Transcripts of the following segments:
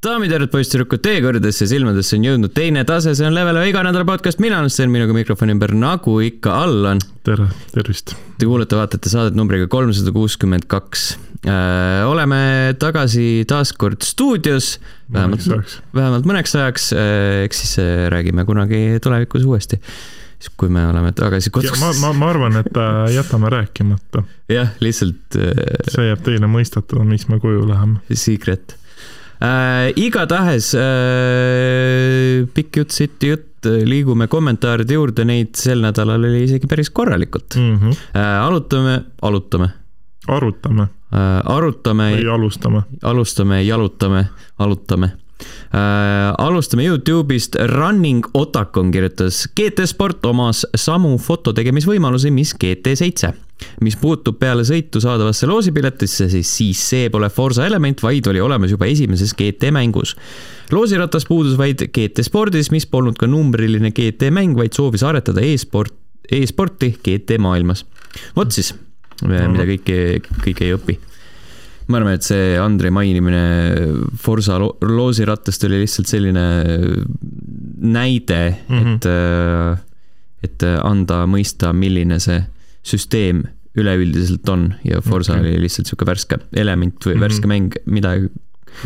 daamid ja härrad, poisssüdrukud, teie kõrgedesse silmadesse on jõudnud teine tase, see on Level ühe iga nädala podcast, mina olen Sten, minuga mikrofoni ümber, nagu ikka, Allan. tere, tervist. Te kuulete-vaatate saadet numbriga kolmsada kuuskümmend kaks. Äh, oleme tagasi taas kord stuudios. vähemalt, vähemalt mõneks ajaks, äh, eks siis äh, räägime kunagi tulevikus uuesti siis kui me oleme tagasi kodus. ma, ma, ma arvan, et jätame rääkimata. jah, lihtsalt. see jääb teile mõistatada, miks me koju läheme. Secret äh,. igatahes äh, pikk jutt, sitt jutt, liigume kommentaaride juurde, neid sel nädalal oli isegi päris korralikult mm. -hmm. Äh, alutame, alutame. arutame äh,. arutame. või alustame. alustame, jalutame, alutame äh,. alustame Youtube'ist, Running Otakon kirjutas, GT Sport omas samu fototegemisvõimalusi, mis GT7 mis puutub peale sõitu saadavasse loosipiletisse, siis, siis see pole Forsa element, vaid oli olemas juba esimeses GT mängus. loosiratas puudus vaid GT spordis, mis polnud ka numbriline GT mäng, vaid soovis aretada e-sport, e-sporti GT maailmas. vot siis, mida kõike, kõike ei õpi ma arvan, et see Andrei mainimine Forsa lo loosiratast oli lihtsalt selline näide mm, -hmm. et, et anda mõista, milline see süsteem üleüldiselt on ja Forsa okay. oli lihtsalt sihuke värske element või mm -hmm. värske mäng, midagi.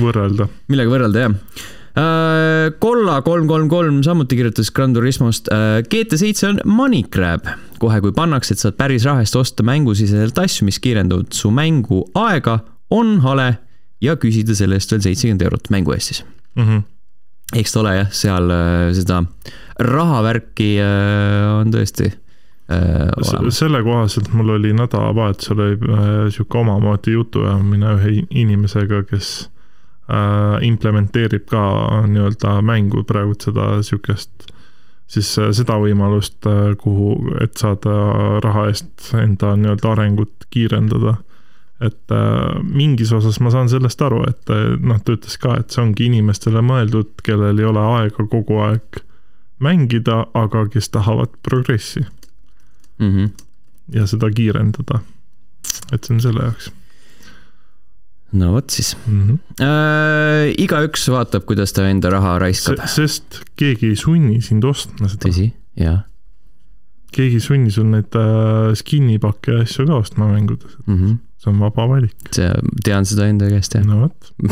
võrrelda. millega võrrelda, jah äh, Kolla kolm, kolm, kolm samuti kirjutas Gran Turismost. Äh, GT7 on money grab. kohe, kui pannakse, et saad päris raha eest osta mängusiseselt asju, mis kiirendavad su mängu aega, on hale ja küsida selle eest veel seitsekümmend eurot mängu eest siis mm. -hmm. eks ta ole jah, seal äh, seda rahavärki on tõesti äh, selle kohaselt mul oli nädalavahetusel oli äh, sihuke omamoodi jutuajamine ühe inimesega, kes äh, implementeerib ka nii-öelda mängu praegu seda sihukest, siis äh, seda võimalust, äh, kuhu, et saada raha eest enda nii-öelda arengut kiirendada et äh, mingis osas ma saan sellest aru, et äh, noh, ta ütles ka, et see ongi inimestele mõeldud, kellel ei ole aega kogu aeg mängida, aga kes tahavad progressi mm. -hmm. ja seda kiirendada. et see on selle jaoks. no vot siis mm. -hmm. Äh, igaüks vaatab, kuidas ta enda raha raiskab Se. sest keegi ei sunni sind ostma seda. tõsi, jaa. keegi ei sunni sul neid äh, skin'i pakke ja asju ka ostma mängudes mm. -hmm see on vaba valik. tean seda enda käest, jah. no vot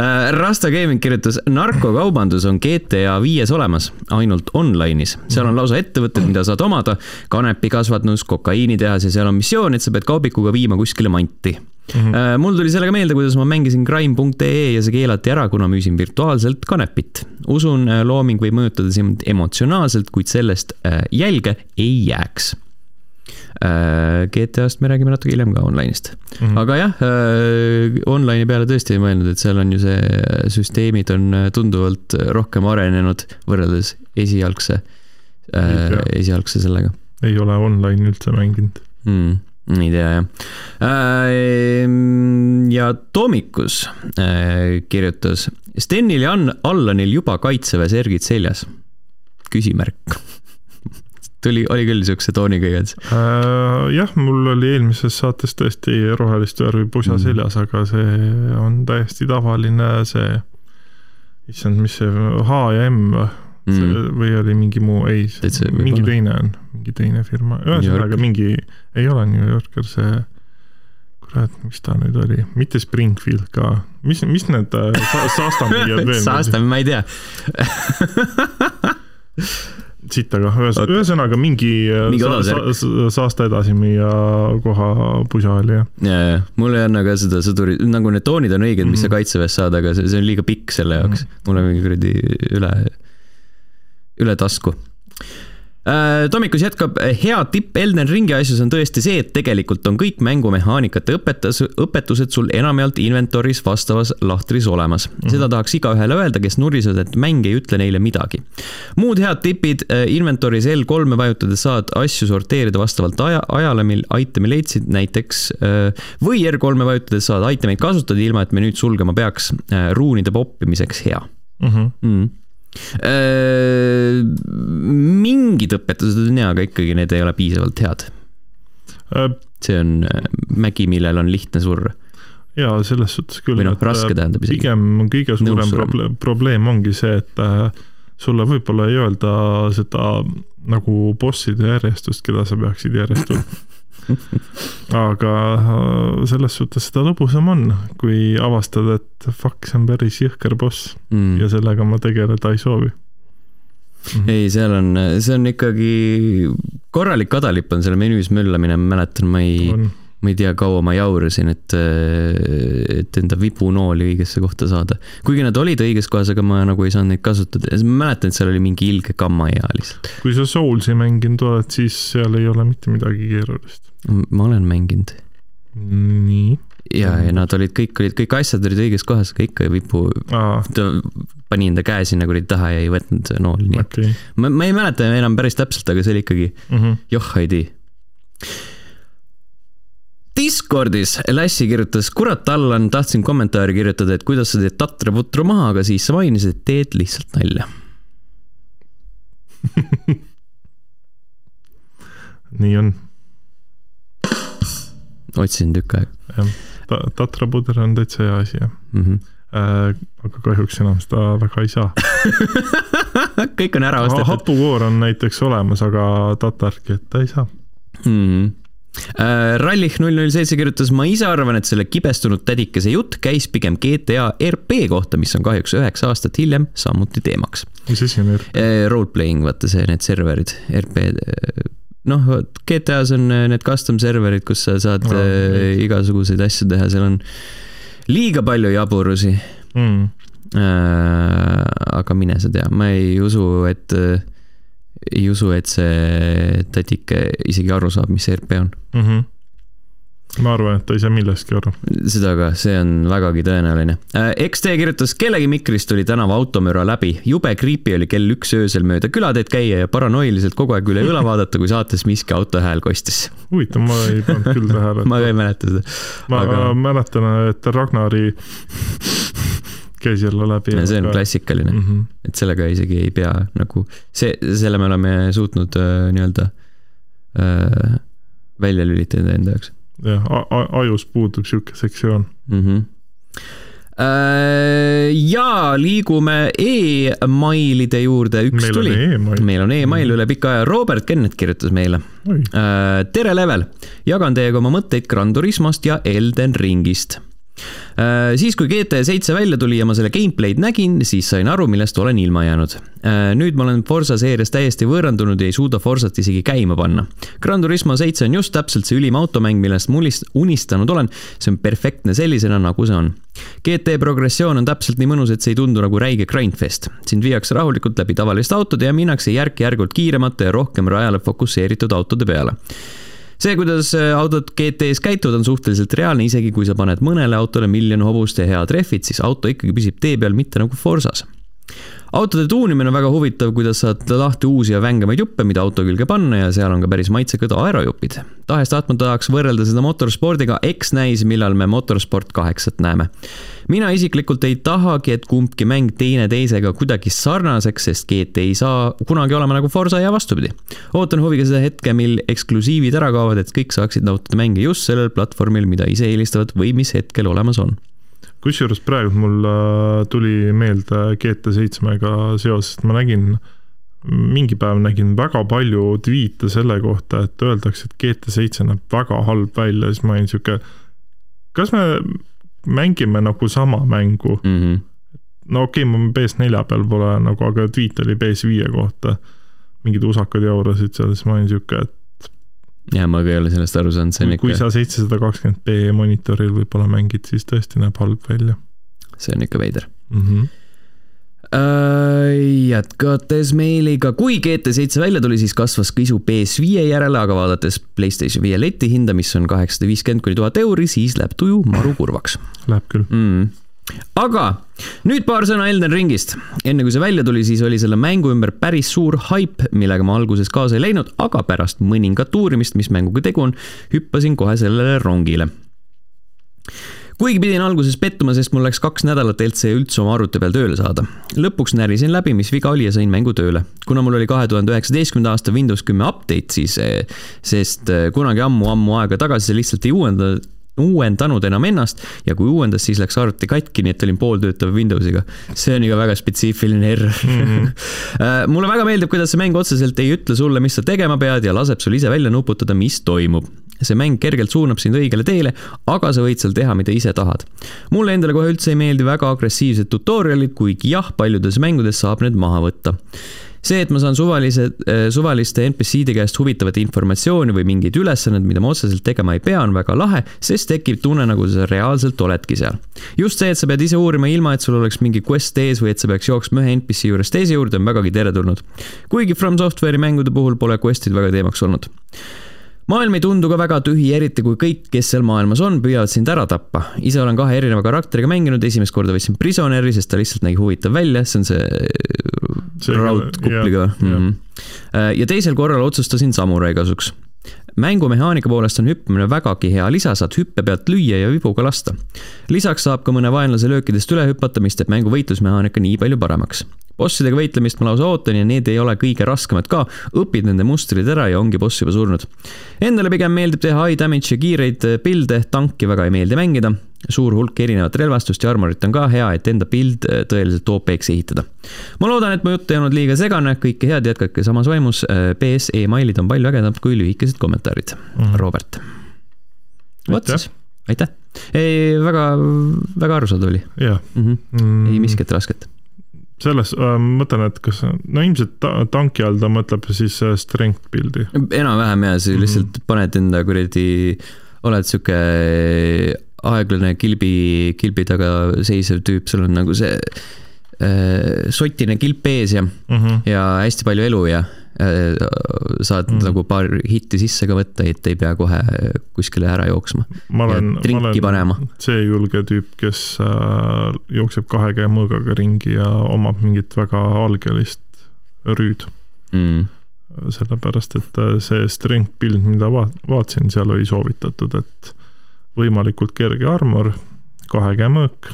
äh, Rasta Gaming kirjutas, narkokaubandus on GTA viies olemas, ainult online'is. seal on lausa ettevõtted, mida saad omada, kanepikasvatus, kokaiinitehas ja seal on missioon, et sa pead kaubikuga viima kuskile manti Mm -hmm. mul tuli sellega meelde, kuidas ma mängisin crime.ee ja see keelati ära, kuna müüsin virtuaalselt kanepit. usun, äh, looming võib mõjutada sind emotsionaalselt, kuid sellest jälge ei jääks GTA-st me räägime natuke hiljem ka online'ist mm. -hmm. aga jah, äh, online'i peale tõesti ei mõelnud, et seal on ju see, süsteemid on äh, tunduvalt rohkem arenenud võrreldes esialgse, esialgse sellega. ei ole online üldse mänginud mm ei tea jah. ja Toomikus kirjutas, Stenil ja Allanil juba kaitseväe särgid seljas? küsimärk tuli, oli küll siukse tooniga igatahes äh,. jah, mul oli eelmises saates tõesti rohelist värvi pusa mm. seljas, aga see on täiesti tavaline see, issand, mis see H ja M mm. või oli mingi muu, ei, mingi teine on, mingi teine firma, ühesõnaga mingi, ei ole New Yorker, see kurat, mis ta nüüd oli, mitte Springfield ka, mis, mis need äh, sa, Saastamäe veel Saastamäe, ma ei tea siit, aga ühesõnaga, ühesõnaga mingi, mingi sa, saasta edasimüüja koha pusa oli jah. ja, ja mul ei anna ka seda sõduri, nagu need toonid on õiged, mis mm -hmm. sa mhm. kaitseväest saad, aga see, see on liiga pikk selle jaoks mm. -hmm. mul on mingi kuradi üle, üle tasku Äh, Tommikus jätkab, hea tipp Elden Ringi asjus on tõesti see, et tegelikult on kõik mängumehaanikate õpetus, õpetused sul enamjaolt inventoris vastavas lahtris olemas mm. -hmm. seda tahaks igaühele öelda, kes nurisevad, et mäng ei ütle neile midagi. muud head tipid, äh, inventoris L3-e vajutades saad asju sorteerida vastavalt aja, ajale, mil itemi leidsid, näiteks äh, või R3-e vajutades saad itemeid kasutada, ilma et menüüd sulgema peaks. ruunide poppimiseks hea mm. -hmm. Mm -hmm Äh, mingid õpetused on hea, aga ikkagi need ei ole piisavalt head. Äh, see on äh, mägi, millel on lihtne surra jaa, selles suhtes küll. või noh, raske tähendab isegi. pigem kõige suurem probleem, probleem ongi see, et äh, sulle võib-olla ei öelda seda nagu bosside järjestust, keda sa peaksid järjestama aga äh, selles suhtes seda lõbusam on, kui avastad, et fuck, see on päris jõhker boss mm. ja sellega ma tegeleda ei soovi Mm -hmm. ei, seal on, see on ikkagi korralik kadalipp on seal menüüs möllamine, ma mäletan, ma ei, ma ei tea, kaua ma jaurasin, et, et enda vipunooli õigesse kohta saada. kuigi nad olid õiges kohas, aga ma nagu ei saanud neid kasutada ja ma mäletan, et seal oli mingi ilge gammaea lihtsalt. kui sa Soulsi mänginud oled, siis seal ei ole mitte midagi keerulist. ma olen mänginud. nii? ja, ja nad olid, kõik olid, kõik asjad olid õiges kohas, aga ikka vipu, ta pani enda käe sinna kuradi taha ja ei võtnud nooli, nii et okay. ma, ma ei mäleta enam päris täpselt, aga see oli ikkagi mm -hmm. joh, ei tea Discordis Lassi kirjutas, kurat, Allan, tahtsin kommentaari kirjutada, et kuidas sa teed tatra-putru maha, aga siis sa mainisid, et teed lihtsalt nalja nii on. otsin tükk aega. jah ta,, tatrapuder on täitsa hea asi, jah mm. -hmm. Äh, aga kahjuks enam seda väga ei saa kõik on ära ostetud. hapukoor on näiteks olemas, aga tatarki, et ta ei saa mm. -hmm Äh, Rallich null null seitse kirjutas, ma ise arvan, et selle kibestunud tädikese jutt käis pigem GTA RP kohta, mis on kahjuks üheksa aastat hiljem samuti teemaks. mis asi on RP? Äh, Roleplaying, vaata see, need serverid, RP, noh, GTA-s on äh, need custom serverid, kus sa saad no, äh, igasuguseid asju teha, seal on liiga palju jaburusi mm.. Äh, aga mine sa tea, ma ei usu, et äh, ei usu, et see tädike isegi aru saab, mis RP on mm. -hmm ma arvan, et ta ei saa millestki aru. seda ka, see on vägagi tõenäoline. Äh, XT kirjutas, kellegi mikrist tuli tänava automüra läbi, jube creepy oli kell üks öösel mööda külateed käia ja paranoiliselt kogu aeg üle õla vaadata, kui saates miski auto hääl kostis. huvitav, ma ei pannud küll tähele ma ka ei mäleta seda. ma aga... mäletan, et Ragnari käis jälle läbi. see on aga... klassikaline mm, -hmm. et sellega isegi ei pea nagu, see, selle me oleme suutnud äh, nii-öelda äh, välja lülitada enda jaoks. jah, ajus puudub sihuke sektsioon mm. -hmm ja liigume emailide juurde, üks meil tuli. E meil on email mm. üle pika aja, Robert Kennet kirjutas meile. tere, Level, jagan teiega oma mõtteid Gran Turismost ja Elden Ringist Äh, siis, kui GT7 välja tuli ja ma selle gameplay'd nägin, siis sain aru, millest olen ilma jäänud. Äh, nüüd ma olen Forsa seerias täiesti võõrandunud ja ei suuda Forsat isegi käima panna. Gran Turismo seitse on just täpselt see ülim automäng, millest ma unistanud olen. see on perfektne sellisena, nagu see on. GT progressioon on täpselt nii mõnus, et see ei tundu nagu räige grindfest. sind viiakse rahulikult läbi tavaliste autode ja minnakse järk-järgult kiiremate ja rohkem rajale fokusseeritud autode peale see, kuidas äh, autod GT-s käituvad, on suhteliselt reaalne, isegi kui sa paned mõnele autole miljon hobust ja hea trehvid, siis auto ikkagi püsib tee peal, mitte nagu Forsas autode tuunimine on väga huvitav, kuidas saad lahti uusi ja vängemaid juppe, mida auto külge panna ja seal on ka päris maitsekad aerojupid. tahes-tahtmata tahaks võrrelda seda motorspordiga, eks näis, millal me Motorsport kaheksat näeme. mina isiklikult ei tahagi, et kumbki mäng teineteisega kuidagi sarnaseks, sest GT ei saa kunagi olema nagu Forsa ja vastupidi. ootan huviga seda hetke, mil eksklusiivid ära kaovad, et kõik saaksid nautida mänge just sellel platvormil, mida ise eelistavad või mis hetkel olemas on kusjuures praegu mul tuli meelde GT7-ga seoses, et ma nägin, mingi päev nägin väga palju tweet'e selle kohta, et öeldakse, et GT7 näeb väga halb välja, siis ma olin sihuke, kas me mängime nagu sama mängu mm? -hmm. no okei okay,, ma PS4 peal pole nagu, aga tweet oli PS5 kohta. mingid usakad jaurasid seal, siis ma olin sihuke, et ja ma ka ei ole sellest aru saanud, see on ikka. kui sa seitsesada kakskümmend B monitoril võib-olla mängid, siis tõesti näeb halb välja. see on ikka veider mm. -hmm. jätkates meiliga, kui GT7 välja tuli, siis kasvas ka isu PS5 järele, aga vaadates Playstation 5 leti hinda, mis on kaheksasada viiskümmend kuni tuhat euri, siis läheb tuju maru kurvaks. Läheb küll mm aga nüüd paar sõna Elden Ringist. enne kui see välja tuli, siis oli selle mängu ümber päris suur haip, millega ma alguses kaasa ei läinud, aga pärast mõningat uurimist, mis mänguga tegu on, hüppasin kohe sellele rongile kuigi pidin alguses pettuma, sest mul läks kaks nädalat LC üldse oma arvuti peal tööle saada. lõpuks närisin läbi, mis viga oli ja sain mängu tööle. kuna mul oli kahe tuhande üheksateistkümnenda aasta Windows kümme update, siis, eh, sest eh, kunagi ammu-ammu aega tagasi see lihtsalt ei uuendatud uuendanud enam ennast ja kui uuendas, siis läks arvuti katki, nii et olin pooltöötav Windowsiga. see on ikka väga spetsiifiline error mm. -hmm. mulle väga meeldib, kuidas see mäng otseselt ei ütle sulle, mis sa tegema pead ja laseb sul ise välja nuputada, mis toimub see mäng kergelt suunab sind õigele teele, aga sa võid seal teha, mida ise tahad. mulle endale kohe üldse ei meeldi väga agressiivsed tutorial'id, kuigi jah, paljudes mängudes saab need maha võtta see, et ma saan suvalise, äh, suvaliste NPC-de käest huvitavat informatsiooni või mingeid ülesandeid, mida ma otseselt tegema ei pea, on väga lahe, sest tekib tunne, nagu sa reaalselt oledki seal. just see, et sa pead ise uurima, ilma et sul oleks mingi quest ees või et sa peaks jooksma ühe NPC juurest teise juurde, on vägagi teretulnud. kuigi From Software'i mängude puhul pole quest'id väga teemaks olnud maailm ei tundu ka väga tühi, eriti kui kõik, kes seal maailmas on, püüavad sind ära tappa. ise olen kahe erineva karakteriga mänginud, esimest korda võtsin Prisoneri, sest ta lihtsalt nägi huvitav välja, see on see, see raudkupliga. Mm -hmm. ja teisel korral otsustasin samurai kasuks mängumehaanika poolest on hüppamine vägagi hea lisa, saad hüppe pealt lüüa ja vibuga lasta. lisaks saab ka mõne vaenlase löökidest üle hüpata, mis teeb mängu võitlusmehaanika nii palju paremaks bossidega võitlemist ma lausa ootan ja need ei ole kõige raskemad ka, õpid nende mustrid ära ja ongi boss juba surnud. Endale pigem meeldib teha high damage ja kiireid pilde, tanki väga ei meeldi mängida. Suur hulk erinevat relvastust ja armorit on ka hea, et enda pild äh, tõeliselt OP-ks ehitada. ma loodan, et mu jutt ei olnud liiga segane, kõike head, jätkake samas vaimus. PS äh, emailid on palju ägedamad kui lühikesed kommentaarid mm. -hmm. Robert. vot siis, aitäh. ei, väga, väga arusaadav oli. jah -hmm. mm. ei miskit rasket selles äh,, mõtlen, et kas, no ilmselt ta, tanki all ta mõtleb siis äh, strength build'i. enam-vähem jaa, sa mm -hmm. lihtsalt paned enda kuradi, oled sihuke aeglane kilbi, kilbi taga seisev tüüp, sul on nagu see äh, sotine kilp ees ja mm, -hmm. ja hästi palju elu ja Äh, saad mm. nagu paar hitti sisse ka võtta, et ei pea kohe kuskile ära jooksma. ma olen, ma olen panema. see julge tüüp, kes äh, jookseb kahe käe mõõgaga ringi ja omab mingit väga algelist rüüd mm. sellepärast, et äh, see strength build, mida vaat-, vaatasin, seal oli soovitatud, et võimalikult kerge armor, kahe käe mõõk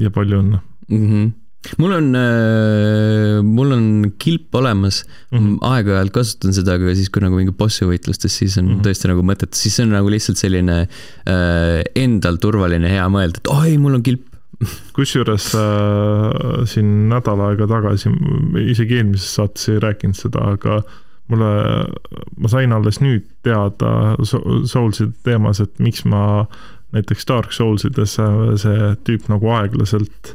ja palju õnne mm. -hmm mul on äh,, mul on kilp olemas mm -hmm., aeg-ajalt kasutan seda, aga siis, kui nagu mingi bossi võitlustes, siis on mm -hmm. tõesti nagu mõttetu, siis on nagu lihtsalt selline äh, endal turvaline hea mõelda, et oi, mul on kilp kusjuures äh, siin nädal aega tagasi, isegi eelmises saates ei rääkinud seda, aga mulle, ma sain alles nüüd teada Soulside teemas, et miks ma näiteks Dark Soulsides äh, see tüüp nagu aeglaselt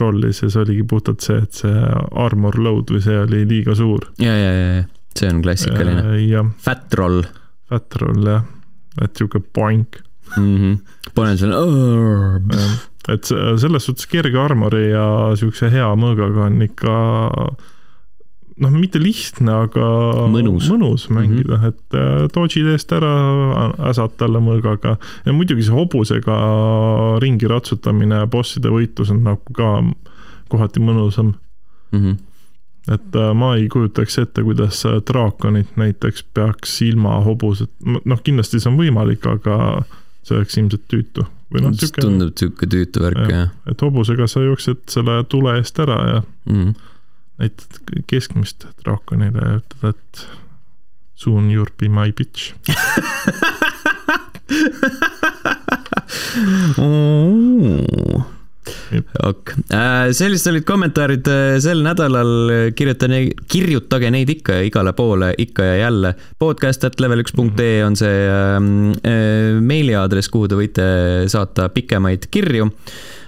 rollis ja see oligi puhtalt see, et see armor load või see oli liiga suur. ja, ja, ja, ja see on klassikaline. jah. Fat roll. Fat roll jah, et sihuke poink mm. -hmm. panen selle. et selles suhtes kerge armori ja siukse hea mõõgaga on ikka noh, mitte lihtne, aga mõnus, mõnus mängida mm, -hmm. et äh, dodge'id eest ära, äsad talle mõõgaga ja muidugi see hobusega ringi ratsutamine, bosside võitlus on nagu ka kohati mõnusam mm. -hmm et äh, ma ei kujutaks ette, kuidas draakonit näiteks peaks ilma hobuset, noh, kindlasti see on võimalik, aga see oleks ilmselt tüütu. või noh, sihuke. tundub sihuke tüütu värk, jah. et hobusega sa jooksed selle tule eest ära ja mm -hmm näitad keskmist draakonile ja ütled, et soon you will be my bitch. Ok, äh, sellised olid kommentaarid äh, sel nädalal, kirjuta, kirjutage neid ikka ja igale poole ikka ja jälle. podcast at level1.ee on see ähm, äh, meiliaadress, kuhu te võite saata pikemaid kirju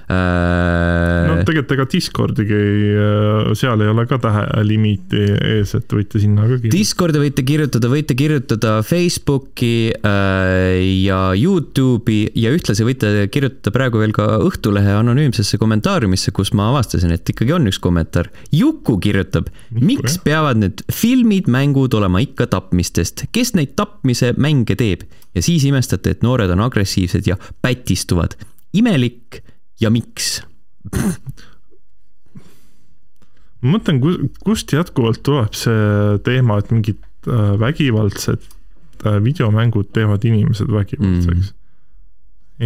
no äh, tegelikult ega Discordigi, äh, seal ei ole ka tähelimiiti ees, et võite sinna ka kirjutada. Discordi võite kirjutada, võite kirjutada Facebooki äh, ja Youtube'i ja ühtlasi võite kirjutada praegu veel ka Õhtulehe anonüümsesse kommentaariumisse, kus ma avastasin, et ikkagi on üks kommentaar. Juku kirjutab, miks peavad need filmid, mängud olema ikka tapmistest, kes neid tapmise mänge teeb? ja siis imestate, et noored on agressiivsed ja pätistuvad. imelik ja miks? ma mõtlen, kust jätkuvalt tuleb see teema, et mingid äh, vägivaldsed äh, videomängud teevad inimesed vägivaldseks mm..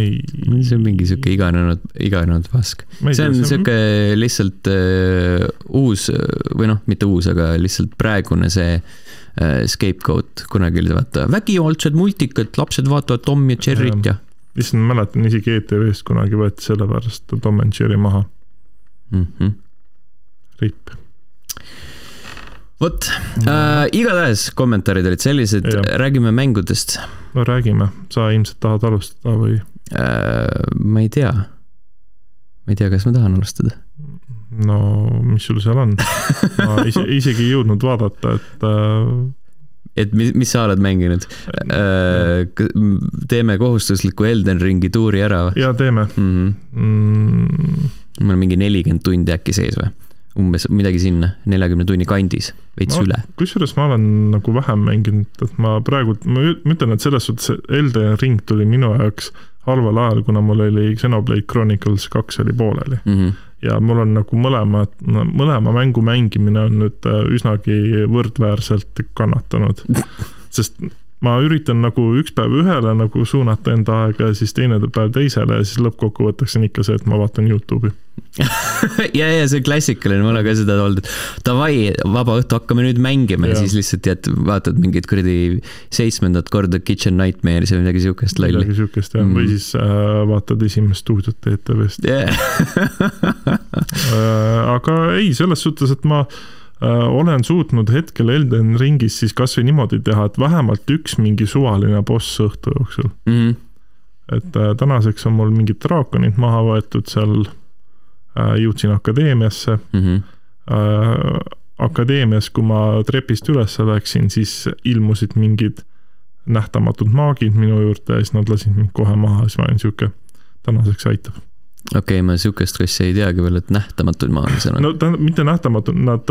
ei. see on mingi sihuke iganenud, iganenud pask. see on sihuke lihtsalt uh, uus või noh, mitte uus, aga lihtsalt praegune see uh, scapegoat, kunagi oli vaata vägivaldsed multikad, lapsed vaatavad Tom ja Jerry't ja, ja.. Issand, mäletan isegi ETV-st kunagi võeti sellepärast Tom and Jerry maha mm. -hmm. ripp vot äh,, igatahes kommentaarid olid sellised, räägime mängudest. no räägime, sa ilmselt tahad alustada või äh,? ma ei tea. ma ei tea, kas ma tahan alustada. no mis sul seal on? ma ise, isegi ei jõudnud vaadata, et äh... et mis, mis sa oled mänginud äh,? teeme kohustusliku Elden Ringi tuuri ära või? jaa, teeme mm. -hmm. Mm. mul on mingi nelikümmend tundi äkki sees või? umbes midagi sinna, neljakümne tunni kandis, veits no, üle. kusjuures ma olen nagu vähem mänginud, et ma praegu, ma ütlen, et selles suhtes Elden Ring tuli minu jaoks halval ajal, kuna mul oli Xenoblade Chronicles kaks oli pooleli mm. -hmm. Ja mul on nagu mõlemad, mõlema mängu mängimine on nüüd äh, üsnagi võrdväärselt kannatanud. Sest ma üritan nagu üks päev ühele nagu suunata enda aega ja siis teine päev teisele ja siis lõppkokkuvõtteks on ikka see, et ma vaatan Youtube'i ja, ja see klassikaline, mul on ka seda olnud, et davai, vaba õhtu, hakkame nüüd mängima ja, ja siis lihtsalt jääd, vaatad mingit kuradi seitsmendat korda Kitchen Nightmares'i või midagi siukest lolli. midagi siukest jah mm., või siis äh, vaatad esimest stuudiot ETV-st yeah. äh, aga ei, selles suhtes, et ma Äh, olen suutnud hetkel Elden Ringis siis kasvõi niimoodi teha, et vähemalt üks mingi suvaline boss õhtu jooksul mm. -hmm. et äh, tänaseks on mul mingid draakonid maha võetud seal äh,, jõudsin akadeemiasse mm. -hmm. Äh, akadeemias, kui ma trepist üles läksin, siis ilmusid mingid nähtamatud maagid minu juurde ja siis nad lasid mind kohe maha, siis ma olin sihuke, tänaseks aitab okei okay,, ma sihukest ei teagi veel, et nähtamatud maalased on. no tähendab, mitte nähtamatud, nad,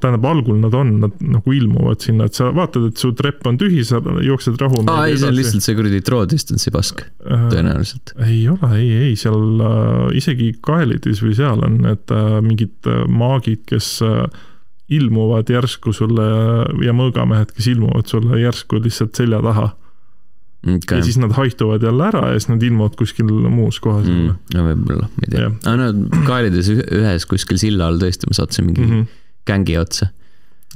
tähendab algul nad on, nad nagu ilmuvad sinna, et sa vaatad, et su trepp on tühi, sa jooksed rahu. aa, ei, see on lihtsalt see kuradi draw distance'i pask äh,, tõenäoliselt. ei ole, ei, ei, seal äh, isegi Kaelitis või seal on need äh, mingid äh, maagid, kes äh, ilmuvad järsku sulle ja mõõgamehed, kes ilmuvad sulle järsku lihtsalt selja taha okay.. ja siis nad haihtuvad jälle ära ja siis nad ilmuvad kuskil muus kohas mm,. no võib-olla, ma ei tea. aga no kaelides ühes kuskil silla all tõesti ma sattusin mingi mm -hmm. gängi otsa.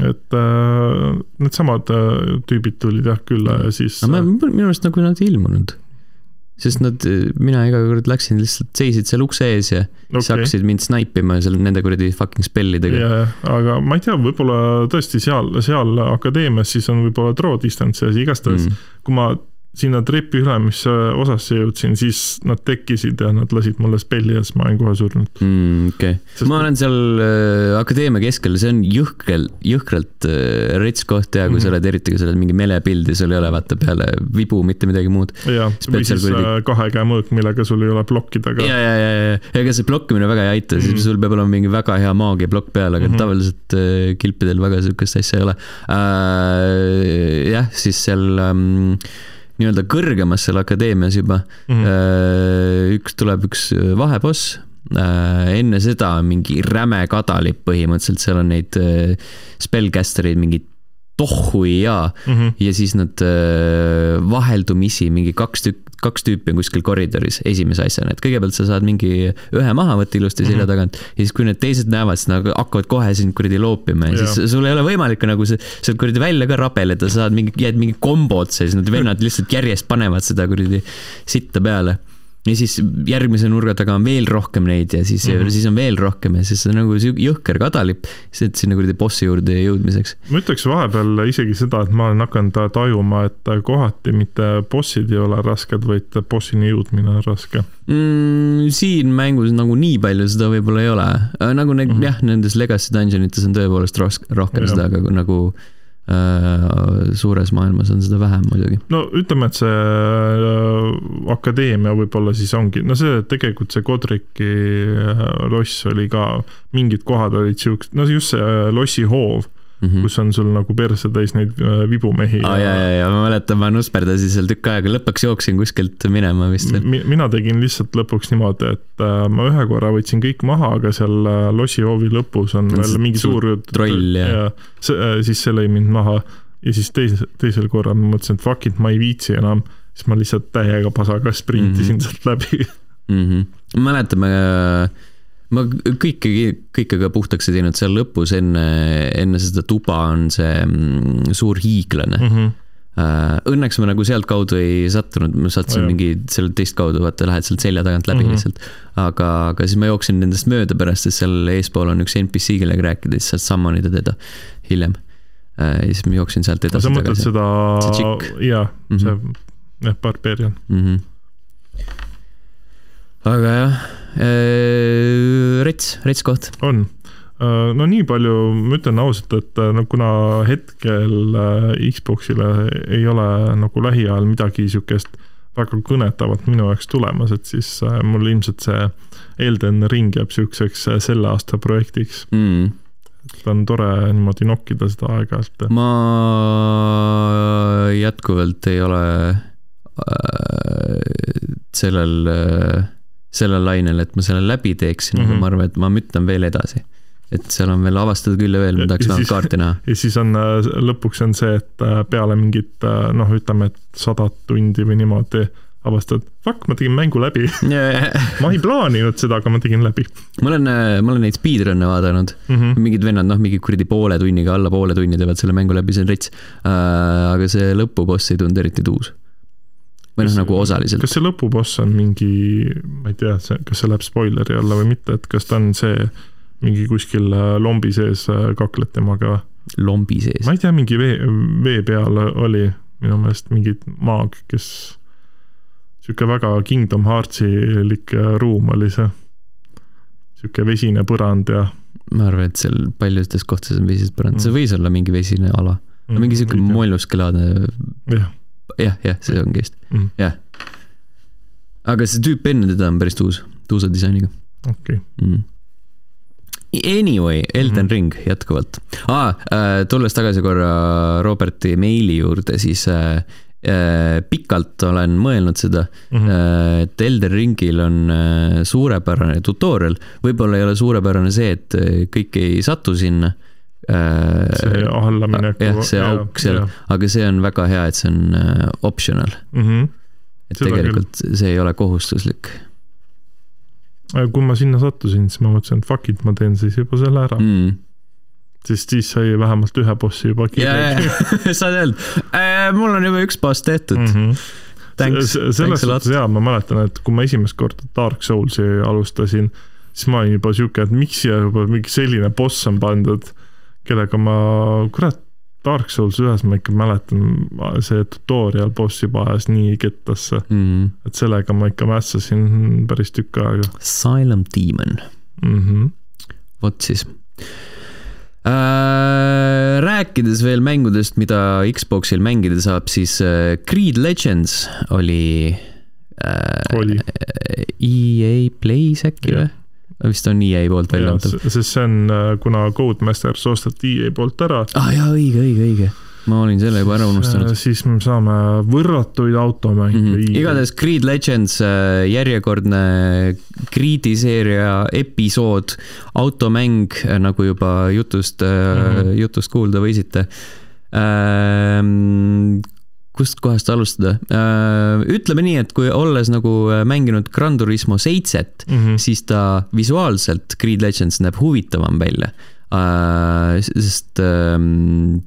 et äh, needsamad äh, tüübid tulid jah külla ja siis. aga äh, minu arust nagu nad ei ilmunud sest nad, mina iga kord läksin, lihtsalt seisid seal ukse ees ja okay. siis hakkasid mind snaipima seal nende kuradi fucking spellidega. jaa, aga ma ei tea, võib-olla tõesti seal, seal akadeemias siis on võib-olla draw distance ja igastahes mm. kui ma sinna trepi ülemisse osasse jõudsin, siis nad tekkisid ja nad lasid mulle spelli ja siis ma olin kohe surnud mm,. okei okay. Sest..., ma olen seal äh, akadeemia keskel, see on jõhkralt, jõhkralt äh, rets koht ja kui mm -hmm. sa oled, eriti kui sa oled mingi melepildi, sul ei ole vaata peale vibu mitte midagi muud. jah, või siis kuridi... Äh, kahe käe mõõk, millega sul ei ole plokkida ka. ja, ja, ja, ja, ega see blokkimine väga ei aita mm, -hmm. siis sul peab olema mingi väga hea maagiaplokk peal, aga mm -hmm. tavaliselt äh, kilpidel väga sihukest asja ei ole äh,. jah, siis seal ähm, nii-öelda kõrgemas seal akadeemias juba mm. -hmm. üks tuleb üks vaheboss, äh, enne seda mingi räme kadalip põhimõtteliselt, seal on neid äh, spellcaster tohui ja mm, -hmm. ja siis nad vaheldumisi mingi kaks tükki kaks tüüpi on kuskil koridoris esimese asjana, et kõigepealt sa saad mingi ühe maha võtta ilusti selja mhm. tagant. Ja siis, kui need teised näevad, siis nad hakkavad kohe sind kuradi loopima. Ja, ja siis sul ei ole võimalik nagu sealt kuradi välja ka rabeleda, sa saad mingi, jääd mingi kombo otsa ja siis need vennad lihtsalt järjest panevad seda kuradi sitta peale ja siis järgmise nurga taga on veel rohkem neid ja siis mm, -hmm. siis on veel rohkem ja siis see on nagu jõhker kadalip, et sinna kuradi bossi juurde jõudmiseks. ma ütleks vahepeal isegi seda, et ma olen hakanud tajuma, et kohati mitte bossid ei ole rasked, vaid bossini jõudmine on raske mm,. siin mängus nagu nii palju seda võib-olla ei ole, nagu ne, mm -hmm. jah, nendes Legacy Dungeonites on tõepoolest rohkem ja. seda, aga nagu Äh, suures maailmas on seda vähem muidugi. no ütleme, et see äh, akadeemia võib-olla siis ongi, no see tegelikult see Kodriki äh, loss oli ka, mingid kohad olid siuksed, no just see lossihoov mm, -hmm. kus on sul nagu perse täis neid äh, vibumehi oh,. ja, ja, ja ma mäletan, ma nusperdasin seal tükk aega, lõpuks jooksin kuskilt minema vist veel Mi. mina tegin lihtsalt lõpuks niimoodi, et äh, ma ühe korra võtsin kõik maha, aga seal äh, lossihoovi lõpus on veel mingi suur troll ja, ja see, siis see lõi mind maha ja siis teisel, teisel korral ma mõtlesin, et fuck it, ma ei viitsi enam siis ma lihtsalt täiega pasaga sprintisin mm -hmm. sealt läbi mm. -hmm. mäletame, ma kõike, kõike ka puhtaks ei teinud, seal lõpus enne, enne seda tuba on see mm, suur hiiglane mm. -hmm Õnneks ma nagu sealtkaudu ei sattunud, ma sattusin oh, mingi selle teist kaudu, vaata, lähed sealt selja tagant läbi mm -hmm. lihtsalt. aga, aga siis ma jooksin nendest mööda pärast, sest seal eespool on üks NPC, kellega rääkida, siis saad summonida teda hiljem. ja siis ma jooksin sealt edasi. sa mõtled seda, jaa, see, mhm. jah, Barbarian mm. -hmm aga jah, rets, rets koht. on, äh, no nii palju, ma ütlen ausalt, et äh, no kuna hetkel Xbox'ile ei ole nagu lähiajal midagi sihukest väga kõnetavat minu jaoks tulemas, et siis mul ilmselt see Elden Ring jääb sihukeseks selle aasta projektiks mm et on tore niimoodi nokkida seda aeg-ajalt. ma jätkuvalt ei ole äh, sellel äh, sellel lainel, et ma selle läbi teeksin mm, -hmm. aga mhm. ma arvan, et ma müttan veel edasi. et seal on veel avastada küll ja veel, ma tahaks vähemalt kaarti näha. ja siis on, äh, lõpuks on see, et äh, peale mingit äh, noh, ütleme, et sadat tundi või niimoodi avastad, fuck, ma tegin mängu läbi yeah. ma ei plaaninud seda, aga ma tegin läbi. ma olen, ma olen neid speedrun'e vaadanud mm, -hmm. mingid vennad, noh, mingi kuradi poole tunniga, alla poole tunni teevad selle mängu läbi, see on rets uh,. aga see lõpuboss ei tundu eriti tuus või noh, nagu osaliselt. kas see lõpuboss on mingi, ma ei tea, kas see läheb spoileri alla või mitte, et kas ta on see mingi kuskil äh, lombi sees äh, kakled temaga lombi sees? ma ei tea, mingi vee, vee peal oli minu meelest mingi maag, kes, sihuke väga Kingdom Heartsi-lik äh, ruum oli see. sihuke vesine põrand ja. ma arvan, et seal paljudes kohtades on vesised põrand mm., see võis olla mingi vesine ala no,. mingi sihuke molluskelaadne. jah jah, jah, see ongi vist mm., jah. aga see tüüp enne teda on päris tuus, tuusa disainiga. okei okay. mm.. Anyway, Elden mm -hmm. Ring jätkuvalt ah,. Äh, tulles tagasi korra Roberti meili juurde, siis äh, äh, pikalt olen mõelnud seda mm, -hmm. et Elden Ringil on äh, suurepärane tutorial, võib-olla ei ole suurepärane see, et äh, kõik ei satu sinna see allaminek. jah, see auk seal, aga see on väga hea, et see on äh, optional mm. -hmm. et Seda tegelikult küll. see ei ole kohustuslik. kui ma sinna sattusin, siis ma mõtlesin, et fuck it, ma teen siis juba selle ära mm sest siis sai vähemalt ühe bossi juba kirja. saad öelda äh,, mul on juba üks boss tehtud mm. -hmm. Thanks, selles suhtes jaa, ma mäletan, et kui ma esimest korda Dark Soulsi alustasin, siis ma olin juba sihuke, et miks siia juba mingi selline boss on pandud kellega ma, kurat, Dark Souls ühes ma ikka mäletan, see tutorial boss juba ajas nii kettasse mm. -hmm. et sellega ma ikka mässasin päris tükk aega. Silent Demon mm. -hmm. vot siis äh,. rääkides veel mängudest, mida Xboxil mängida saab, siis äh, Creed Legends oli äh,. oli. EA Plays äkki või? Vist on EA poolt välja antud. sest see on, äh, kuna Codemasters osteti EA poolt ära. aa ah, jaa, õige, õige, õige ma olin selle juba ära unustanud. Äh, siis me saame võrratuid automänge mm. -hmm. igatahes Creed Legends, äh, järjekordne Creed'i seeria episood, automäng, nagu juba jutust mm, -hmm. jutust kuulda võisite ähm, kust kohast alustada? Äh, ütleme nii, et kui olles nagu äh, mänginud Gran Turismo seitset mm, -hmm. siis ta visuaalselt, Creed Legends näeb huvitavam välja. Äh, sest ähm,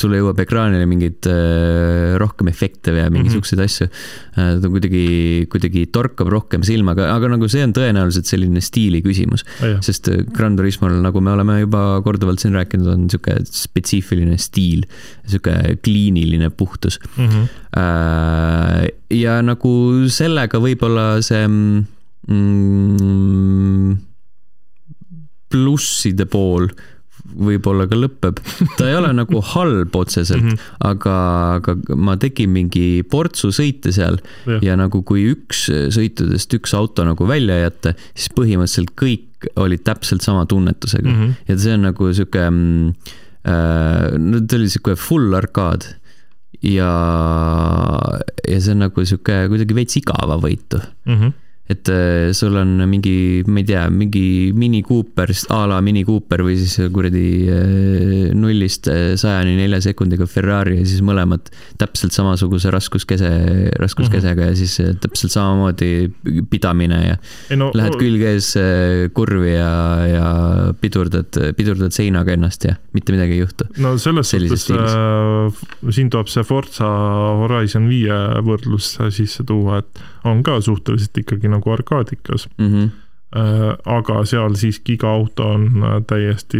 sulle jõuab ekraanile mingeid äh, rohkem efekte ja mingeid mm -hmm. asju äh,. ta kuidagi, kuidagi torkab rohkem silma, aga, aga nagu see on tõenäoliselt selline stiili küsimus oh,. sest äh, Gran Turismol, nagu me oleme juba korduvalt siin rääkinud, on sihuke spetsiifiline stiil, sihuke kliiniline puhtus mm. -hmm. Äh, ja nagu sellega võib-olla see mm, plusside pool võib-olla ka lõpeb. ta ei ole nagu halb otseselt mm, -hmm. aga, aga ma tegin mingi portsu sõite seal ja. ja nagu kui üks sõitudest üks auto nagu välja jätta, siis põhimõtteliselt kõik olid täpselt sama tunnetusega mm. -hmm. ja see on nagu sihuke mm, äh,, no ta oli sihuke full arkaad ja, ja see on nagu sihuke kuidagi veits igavavõitu mm. -hmm et äh, sul on mingi, ma ei tea, mingi Mini Cooper, a la Mini Cooper või siis kuradi äh, nullist äh, sajani nelja sekundiga Ferrari ja siis mõlemad täpselt samasuguse raskuskese, raskuskesega mm -hmm. ja siis täpselt samamoodi pidamine ja ei, no, lähed külg ees kurvi ja, ja pidurdad, pidurdad seinaga ennast ja mitte midagi ei juhtu. no selles suhtes äh, siin tuleb see Forza Horizon viie võrdlus sisse tuua, et on ka suhteliselt ikkagi nagu arkaadikas mm. -hmm. aga seal siiski iga auto on äh, täiesti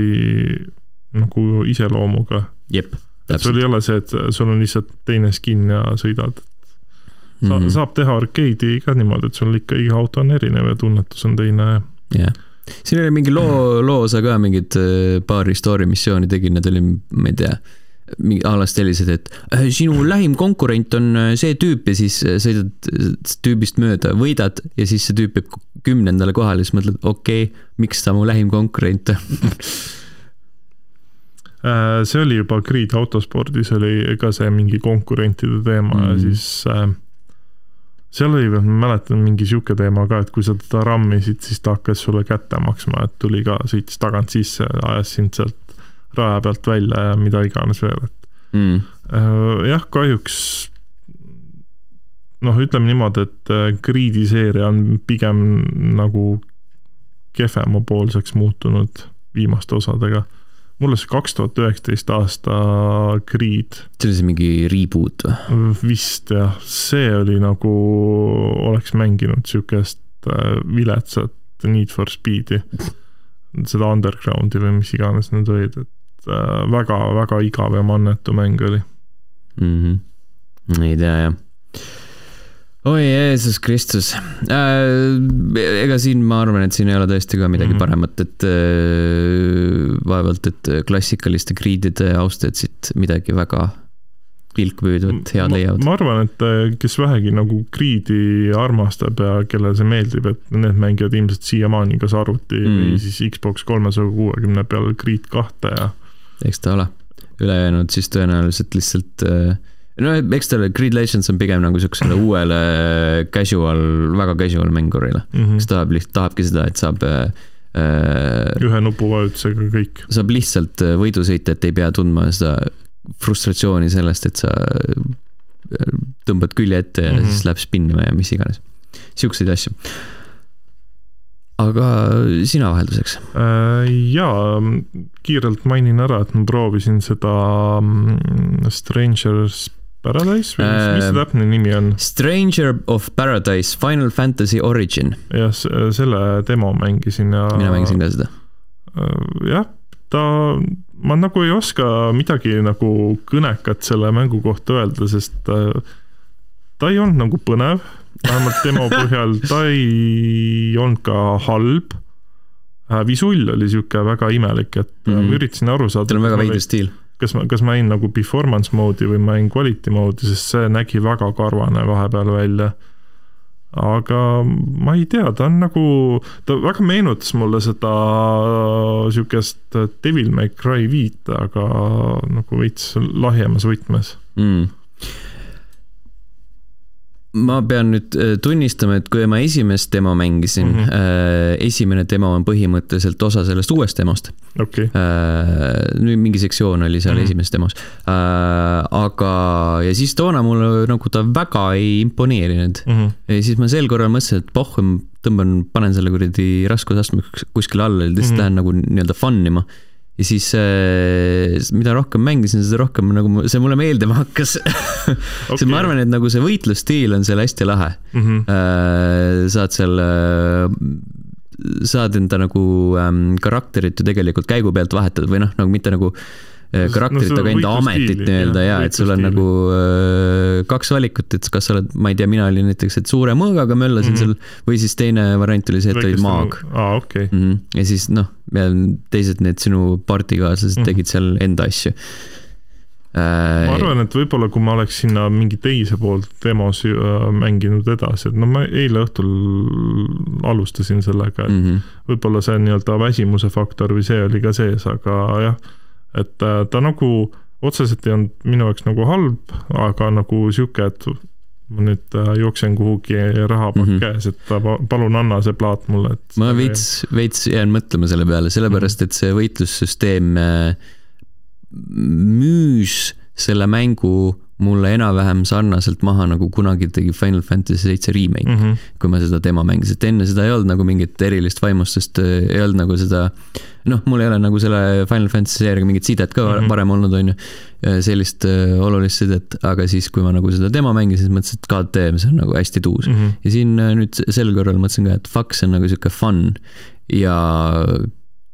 nagu iseloomuga. jep. et sul ei ole see, et sul on lihtsalt teine skin ja sõidad. Sa, mm -hmm. saab teha arkeedi ka niimoodi, et sul ikka iga auto on erinev ja tunnetus on teine. jah yeah siin oli mingi loo, loo osa ka mingit äh, paari story missiooni tegin, need oli, ma ei tea mingi a la sellised, et äh, sinu lähim konkurent on äh, see tüüp ja siis äh, sõidad tüübist mööda, võidad ja siis see tüüp jääb kümnendale kohale, siis mõtled, okei okay,, miks ta mu lähim konkurent on see oli juba Grid autospordis oli ka see mingi konkurentide teema mm. ja siis äh, seal oli, ma mäletan, mingi sihuke teema ka, et kui sa teda rammisid, siis ta hakkas sulle kätte maksma, et tuli ka, sõitis tagant sisse, ajas sind sealt raja pealt välja ja mida iganes veel, et mm. Äh, jah, kahjuks noh, ütleme niimoodi, et äh, Greedi seeria on pigem nagu kehvemapoolseks muutunud viimaste osadega. mulle see kaks tuhat üheksateist aasta Greed. see oli see mingi reboot või? vist jah, see oli nagu, oleks mänginud sihukest äh, viletsat Need for Speed'i seda underground'i või mis iganes need olid, et väga-väga äh, igav ja mannetu mäng oli mm. -hmm. ei tea jah oi Jeesus Kristus äh,. ega siin ma arvan, et siin ei ole tõesti ka midagi mm -hmm. paremat, et äh, vaevalt, et klassikaliste kriidide austajad siit midagi väga pilkpüüdvat head leiavad. ma arvan, et äh, kes vähegi nagu Creed'i armastab ja kellele see meeldib, et need mängivad ilmselt siiamaani kas arvuti mm. või siis Xbox kolmesaja kuuekümne peal Creed kahte ja eks ta ole. ülejäänud siis tõenäoliselt lihtsalt äh, no eks tal Grid Legends on pigem nagu siuksele uuele casual, väga casual mängurile mm, -hmm. kes tahab lihtsalt, tahabki seda, et saab äh, äh ühe nupuvajutusega kõik. saab lihtsalt äh, võidu sõita, et ei pea tundma seda frustratsiooni sellest, et sa tõmbad külje ette ja mm -hmm. siis läheb spinnima ja mis iganes. siukseid asju aga sina vahelduseks? Äh, jaa, kiirelt mainin ära, et ma proovisin seda mm, Strangers Paradise või mis, mis see äh, täpne nimi on? Stranger of Paradise Final Fantasy Origin. jah, selle demo mängisin ja. mina mängisin ka seda. Äh, jah, ta, ma nagu ei oska midagi nagu kõnekat selle mängu kohta öelda, sest ta, ta ei olnud nagu põnev vähemalt demo põhjal, ta ei olnud ka halb. Äh, visull oli sihuke väga imelik, et mm -hmm. ma üritasin aru saada. tal on väga veider stiil. kas ma, kas ma jäin nagu performance mode'i või ma jäin quality mode'i, sest see nägi väga karvane vahepeal välja aga ma ei tea, ta on nagu, ta väga meenutas mulle seda sihukest Devil May Cry viite, aga nagu veits lahjemas võtmes mm ma pean nüüd äh, tunnistama, et kui ma esimest demo mängisin mm, -hmm. esimene demo on põhimõtteliselt osa sellest uuest demost okay.. Äh, nüüd mingi sektsioon oli seal mm -hmm. esimeses demos. aga, ja siis toona mulle nagu ta väga ei imponeerinud mm. -hmm. ja siis ma sel korral mõtlesin, et pohh, tõmban, panen selle kuradi raskusastme kuskile alla ja lihtsalt mm -hmm. lähen nagu nii-öelda fun ima ja siis äh, mida rohkem mängisin, seda rohkem nagu see mulle meeldima hakkas okay. sest ma arvan, et nagu see võitlusstiil on seal hästi lahe mm. -hmm. saad seal, äh, saad enda nagu ähm, karakterit ju tegelikult käigu pealt vahetada või noh, nagu mitte nagu karakterit no,, aga enda ametit nii-öelda ja, et sul on nagu äh, kaks valikut, et kas sa oled, ma ei tea, mina olin näiteks, et suure mõõgaga möllasin mm -hmm. seal või siis teine variant oli see, et olid maag. aa, okei okay. mm. -hmm. ja siis noh, teised need sinu partikaaslased mm -hmm. tegid seal enda asju äh, ma arvan, et võib-olla kui ma oleks sinna mingi teise poolt demos mänginud edasi, et no ma eile õhtul alustasin sellega, et mm -hmm. võib-olla see nii-öelda väsimuse faktor või see oli ka sees, aga jah et äh, ta nagu otseselt ei olnud minu jaoks nagu halb, aga nagu sihuke, et ma nüüd äh, jooksen kuhugi rahapakk mm -hmm. käes, et palun anna see plaat mulle, et. ma veits, veits jään mõtlema selle peale, sellepärast et see võitlussüsteem äh, müüs selle mängu mulle enam-vähem sarnaselt maha, nagu kunagi tegi Final Fantasy seitse remake mm, -hmm. kui ma seda demo mängisin, et enne seda ei olnud nagu mingit erilist vaimustust, ei olnud nagu seda noh, mul ei ole nagu selle Final Fantasy seeriaga mingit sidet ka mm -hmm. varem olnud, on ju, sellist äh, olulist sidet, aga siis, kui ma nagu seda demo mängisin, siis mõtlesin, et god damn, see on nagu hästi tuus mm. -hmm. ja siin äh, nüüd sel korral mõtlesin ka, et fuck, see on nagu sihuke fun ja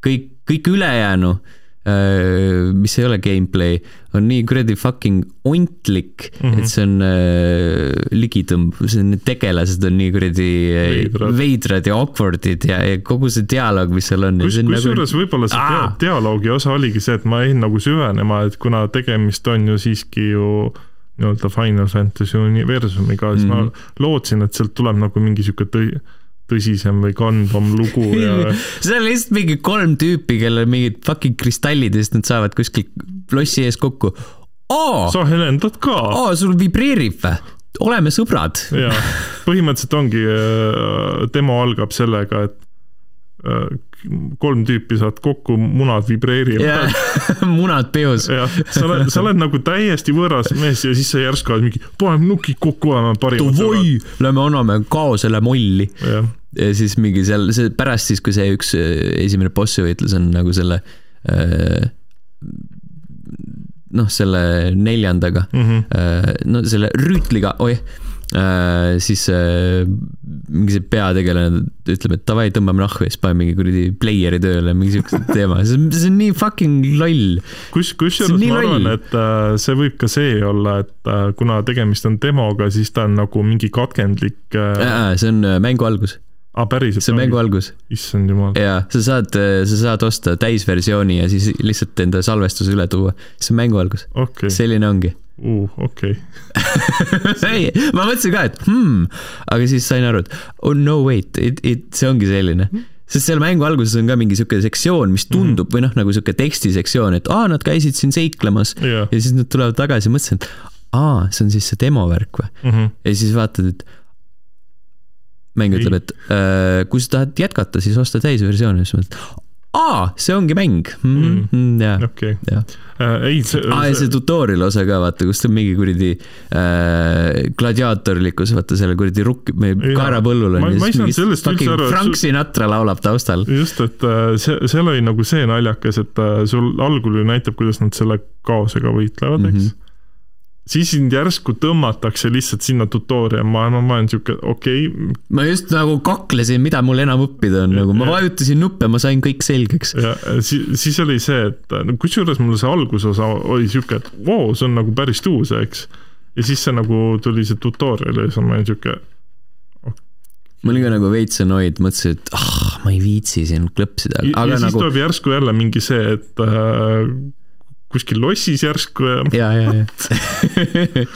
kõik, kõik ülejäänu Äh, mis ei ole gameplay, on nii kuradi fucking ontlik mm, -hmm. et see on äh, ligitõmb, see on, need tegelased on nii kuradi äh, veidrad, veidrad ja awkward'id ja, ja kogu see dialoog, mis seal on. kus, kusjuures nagu... võib-olla see dia dialoogi osa oligi see, et ma jäin nagu süvenema, et kuna tegemist on ju siiski ju nii-öelda Final Fantasy universumiga, siis mm -hmm. ma lootsin, et sealt tuleb nagu mingi sihuke tõi-, tõsisem või kandvam lugu ja seal on lihtsalt mingi kolm tüüpi, kellel mingid fucking kristallid ja siis nad saavad kuskil lossi ees kokku. sa helendad ka. sul vibreerib või? oleme sõbrad. jaa, põhimõtteliselt ongi, äh, demo algab sellega, et äh, kolm tüüpi saad kokku, munad vibreerivad yeah. munad peos. jah, sa oled, sa oled nagu täiesti võõras mees ja siis sa järsku oled mingi, paneme nukid kokku, oleme parimad sõbrad. Lähme anname kaosele molli. Ja siis mingi seal, see pärast siis, kui see üks äh, esimene bossi võitlus on nagu selle äh, noh, selle neljandaga mm, -hmm. no selle rüütliga, oih Äh, siis äh, mingi see peategelane ütleb, et davai, tõmbame nahku ja siis paneme mingi kuradi player'i tööle, mingi siukse teema, see on, nii fucking loll. kus, kusjuures ma arvan, et äh, see võib ka see olla, et kuna tegemist on demoga, siis ta on nagu mingi katkendlik. see on mängu algus ah,, päriselt? see on mängu algus. issand jumal. jaa, sa saad, sa saad osta täisversiooni ja siis lihtsalt enda salvestuse üle tuua. see on mängu algus okay.. selline ongi uh,. okei okay. ei, ma mõtlesin ka, et hmm, aga siis sain aru, et oh no wait, it, it, see ongi selline sest seal mängu alguses on ka mingi sihuke sektsioon, mis tundub mm -hmm. või noh, nagu sihuke tekstisektsioon, et aa, nad käisid siin seiklemas yeah. ja siis nad tulevad tagasi, mõtlesin, et aa, see on siis see demovärk või mm. -hmm. ja siis vaatad, et mäng ütleb, et äh, kui sa tahad jätkata, siis osta täisversiooni, siis mõtled, aa, see ongi mäng mm. Mm, jaa. okei. Äh, ei, see. aa, ja see tutorial osa ka, vaata, kus ta on mingi kuradi äh, gladiaatorlikkus, vaata selle kuradi rukk, kaerapõllul on. ma ei saanud sellest üldse aru. Frank Sinatra laulab taustal. just, et äh, see, seal oli nagu see naljakas, et äh, sul algul ju näitab, kuidas nad selle kaosega võitlevad, eks mm. -hmm siis sind järsku tõmmatakse lihtsalt sinna tutorial maailma, ma olen sihuke, okei okay.. ma just nagu kaklesin, mida mul enam õppida on, nagu ma vajutasin nuppe, ma sain kõik selgeks. ja siis, siis oli see, et no kusjuures mul see algusosa oli sihuke, et voo wow,, see on nagu päris tuus, eks. ja siis see nagu tuli see tutorial ja siis ma olin sihuke ma olin ka nagu veits annoyed, mõtlesin, et ah, ma ei viitsi siin klõpsida. ja, ja siis nagu... tuleb järsku jälle mingi see, et äh, kuskil lossis järsku ja. ja, ja, ja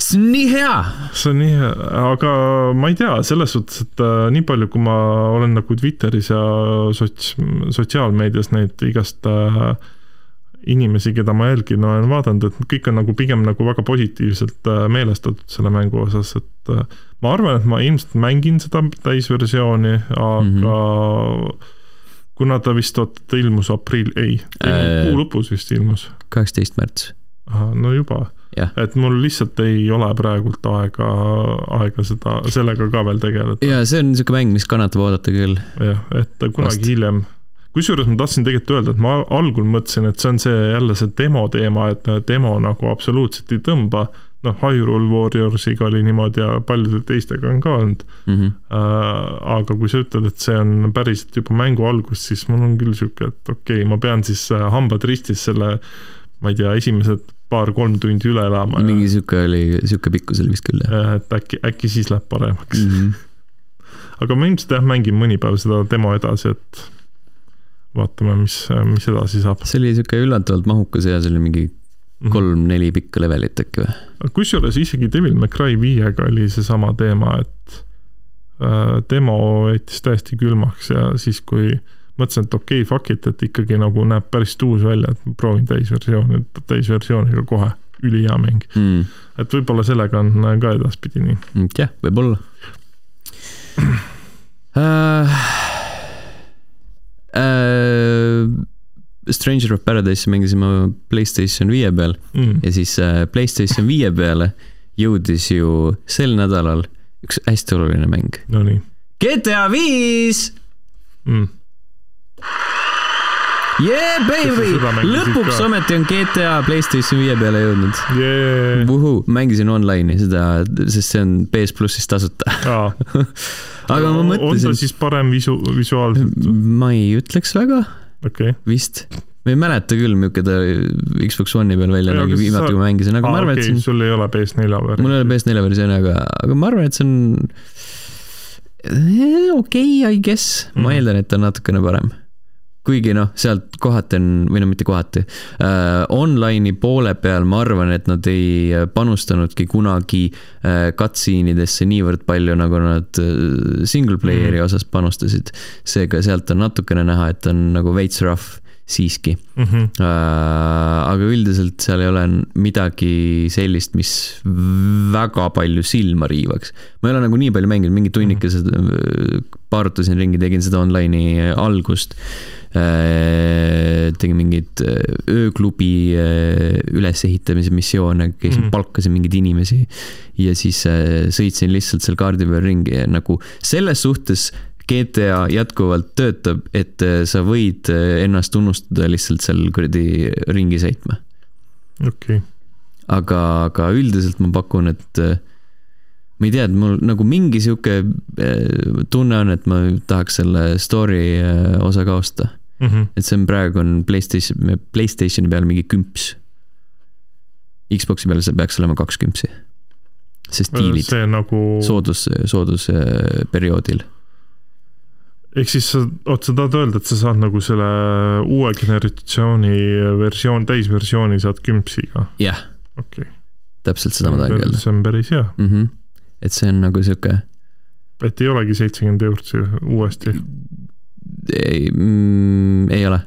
see on nii hea. see on nii hea, aga ma ei tea, selles suhtes, et äh, nii palju, kui ma olen nagu Twitteris ja sots-, sotsiaalmeedias neid igast äh, inimesi, keda ma jälgin, olen vaadanud, et kõik on nagu pigem nagu väga positiivselt äh, meelestatud selle mängu osas, et ma arvan, et ma ilmselt mängin seda täisversiooni, aga mm -hmm kuna ta vist, oota, ta ilmus aprill, ei, äh, kuu lõpus vist ilmus. kaheksateist märts. no juba. et mul lihtsalt ei ole praegult aega, aega seda, sellega ka veel tegeleda. ja see on niisugune mäng, mis kannatab oodata küll. jah, et kunagi Vast. hiljem kusjuures ma tahtsin tegelikult öelda, et ma algul mõtlesin, et see on see jälle see demo teema, et demo nagu absoluutselt ei tõmba noh, Hyrule Warriorsiga oli niimoodi ja paljude teistega on ka olnud mm. -hmm. Äh, aga kui sa ütled, et see on päriselt juba mängu algus, siis mul on küll sihuke, et okei okay,, ma pean siis äh, hambad ristis selle, ma ei tea, esimesed paar-kolm tundi üle elama. mingi ja... sihuke oli, sihuke pikkus oli vist küll jah. et äkki, äkki siis läheb paremaks mm. -hmm. aga ma ilmselt jah, mängin mõni päev seda demo edasi, et vaatame, mis, mis edasi saab. see oli sihuke üllatavalt mahukas ja see oli mingi. Kolm-neli pikka levelit äkki või? kusjuures isegi Devil May Cry viiega oli seesama teema, et äh, demo jättis täiesti külmaks ja siis, kui mõtlesin, et okei okay,, fuck it, et ikkagi nagu näeb päris tuus välja, et ma proovin täisversiooni, täisversiooniga kohe ülihea mäng mm.. et võib-olla sellega on ka edaspidi nii. jah, võib-olla uh,. Uh, Stranger of Paradise'i mängisime Playstation viie peal mm. ja siis uh, Playstation viie peale jõudis ju sel nädalal üks hästi oluline mäng. Nonii. GTA viis mm Yeah baby, lõpuks ometi on GTA Playstation viie peale jõudnud yeah.. Vuhuu, mängisin online'i seda, sest see on PS plussis tasuta aga ma mõtlesin. on ta siis parem visu-, visuaalselt? ma ei ütleks väga okay.. vist ma ei mäleta küll, milline ta Xbox One'i peal välja nägi viimati kui ma mängisin, aga Aa, ma arvan okay,, et on. sul ei ole PS4 versioon. mul ei ole PS4 versiooni, aga, aga ma arvan, et see on eh, okei okay,, I guess mm., ma mhm. eeldan, et ta on natukene parem kuigi noh, sealt kohati on, või no mitte kohati äh,, online'i poole peal ma arvan, et nad ei panustanudki kunagi äh, cutscene idesse niivõrd palju, nagu nad äh, single player'i mm -hmm. osas panustasid. seega sealt on natukene näha, et on nagu veits rough siiski mm. -hmm. Äh, aga üldiselt seal ei ole midagi sellist, mis väga palju silma riivaks. ma ei ole nagu nii palju mänginud, mingi tunnikese mm -hmm. paarutasin ringi, tegin seda online'i algust Äh, tegin mingeid äh, ööklubi äh, ülesehitamise missioone, käisin mm., palkasin mingeid inimesi. ja siis sõitsin lihtsalt seal kaardi peal ringi ja nagu selles suhtes GTA jätkuvalt töötab, et sa võid ennast tunnustada lihtsalt seal kuradi ringi sõitma. okei okay. aga, aga üldiselt ma pakun, et ma ei tea, et mul nagu mingi sihuke tunne on, et ma tahaks selle story osa ka osta mm. -hmm. et see on praegu on Playstation, Playstationi peal mingi kümps. Xbox'i peal see peaks olema kaks kümpsi. sest diilid. see nagu. soodus, soodusperioodil ehk siis sa, oot, sa tahad öelda, et sa saad nagu selle uue generatsiooni versioon, täisversiooni saad kümpsiga? jah yeah.. okei okay.. täpselt seda ma tahangi öelda. see on päris hea mm. -hmm. et see on nagu sihuke. et ei olegi seitsekümmend eurot uuesti? Ei mm,, ei ole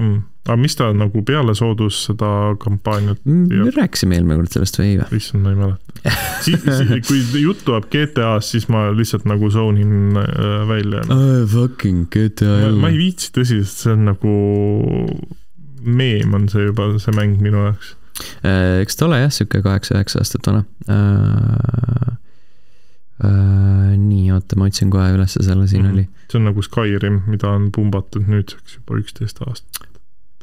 mm.. aga mis ta nagu peale soodus seda kampaaniat mm,? me rääkisime eelmine kord sellest või ei või? issand, ma ei mäleta si. Si kui jutt tuleb GTA-st, siis ma lihtsalt nagu zone in äh, välja oh,. Fucking GTA ma ei viitsi tõsiselt, see on nagu meem on see juba, see mäng minu jaoks. Äh, eks ta ole jah, sihuke kaheksa-üheksa aastat vana uh, Äh, nii, oota, ma otsin kohe ülesse selle, siin mm -hmm. oli. see on nagu Skyrim, mida on pumbatud nüüdseks juba üksteist aastat.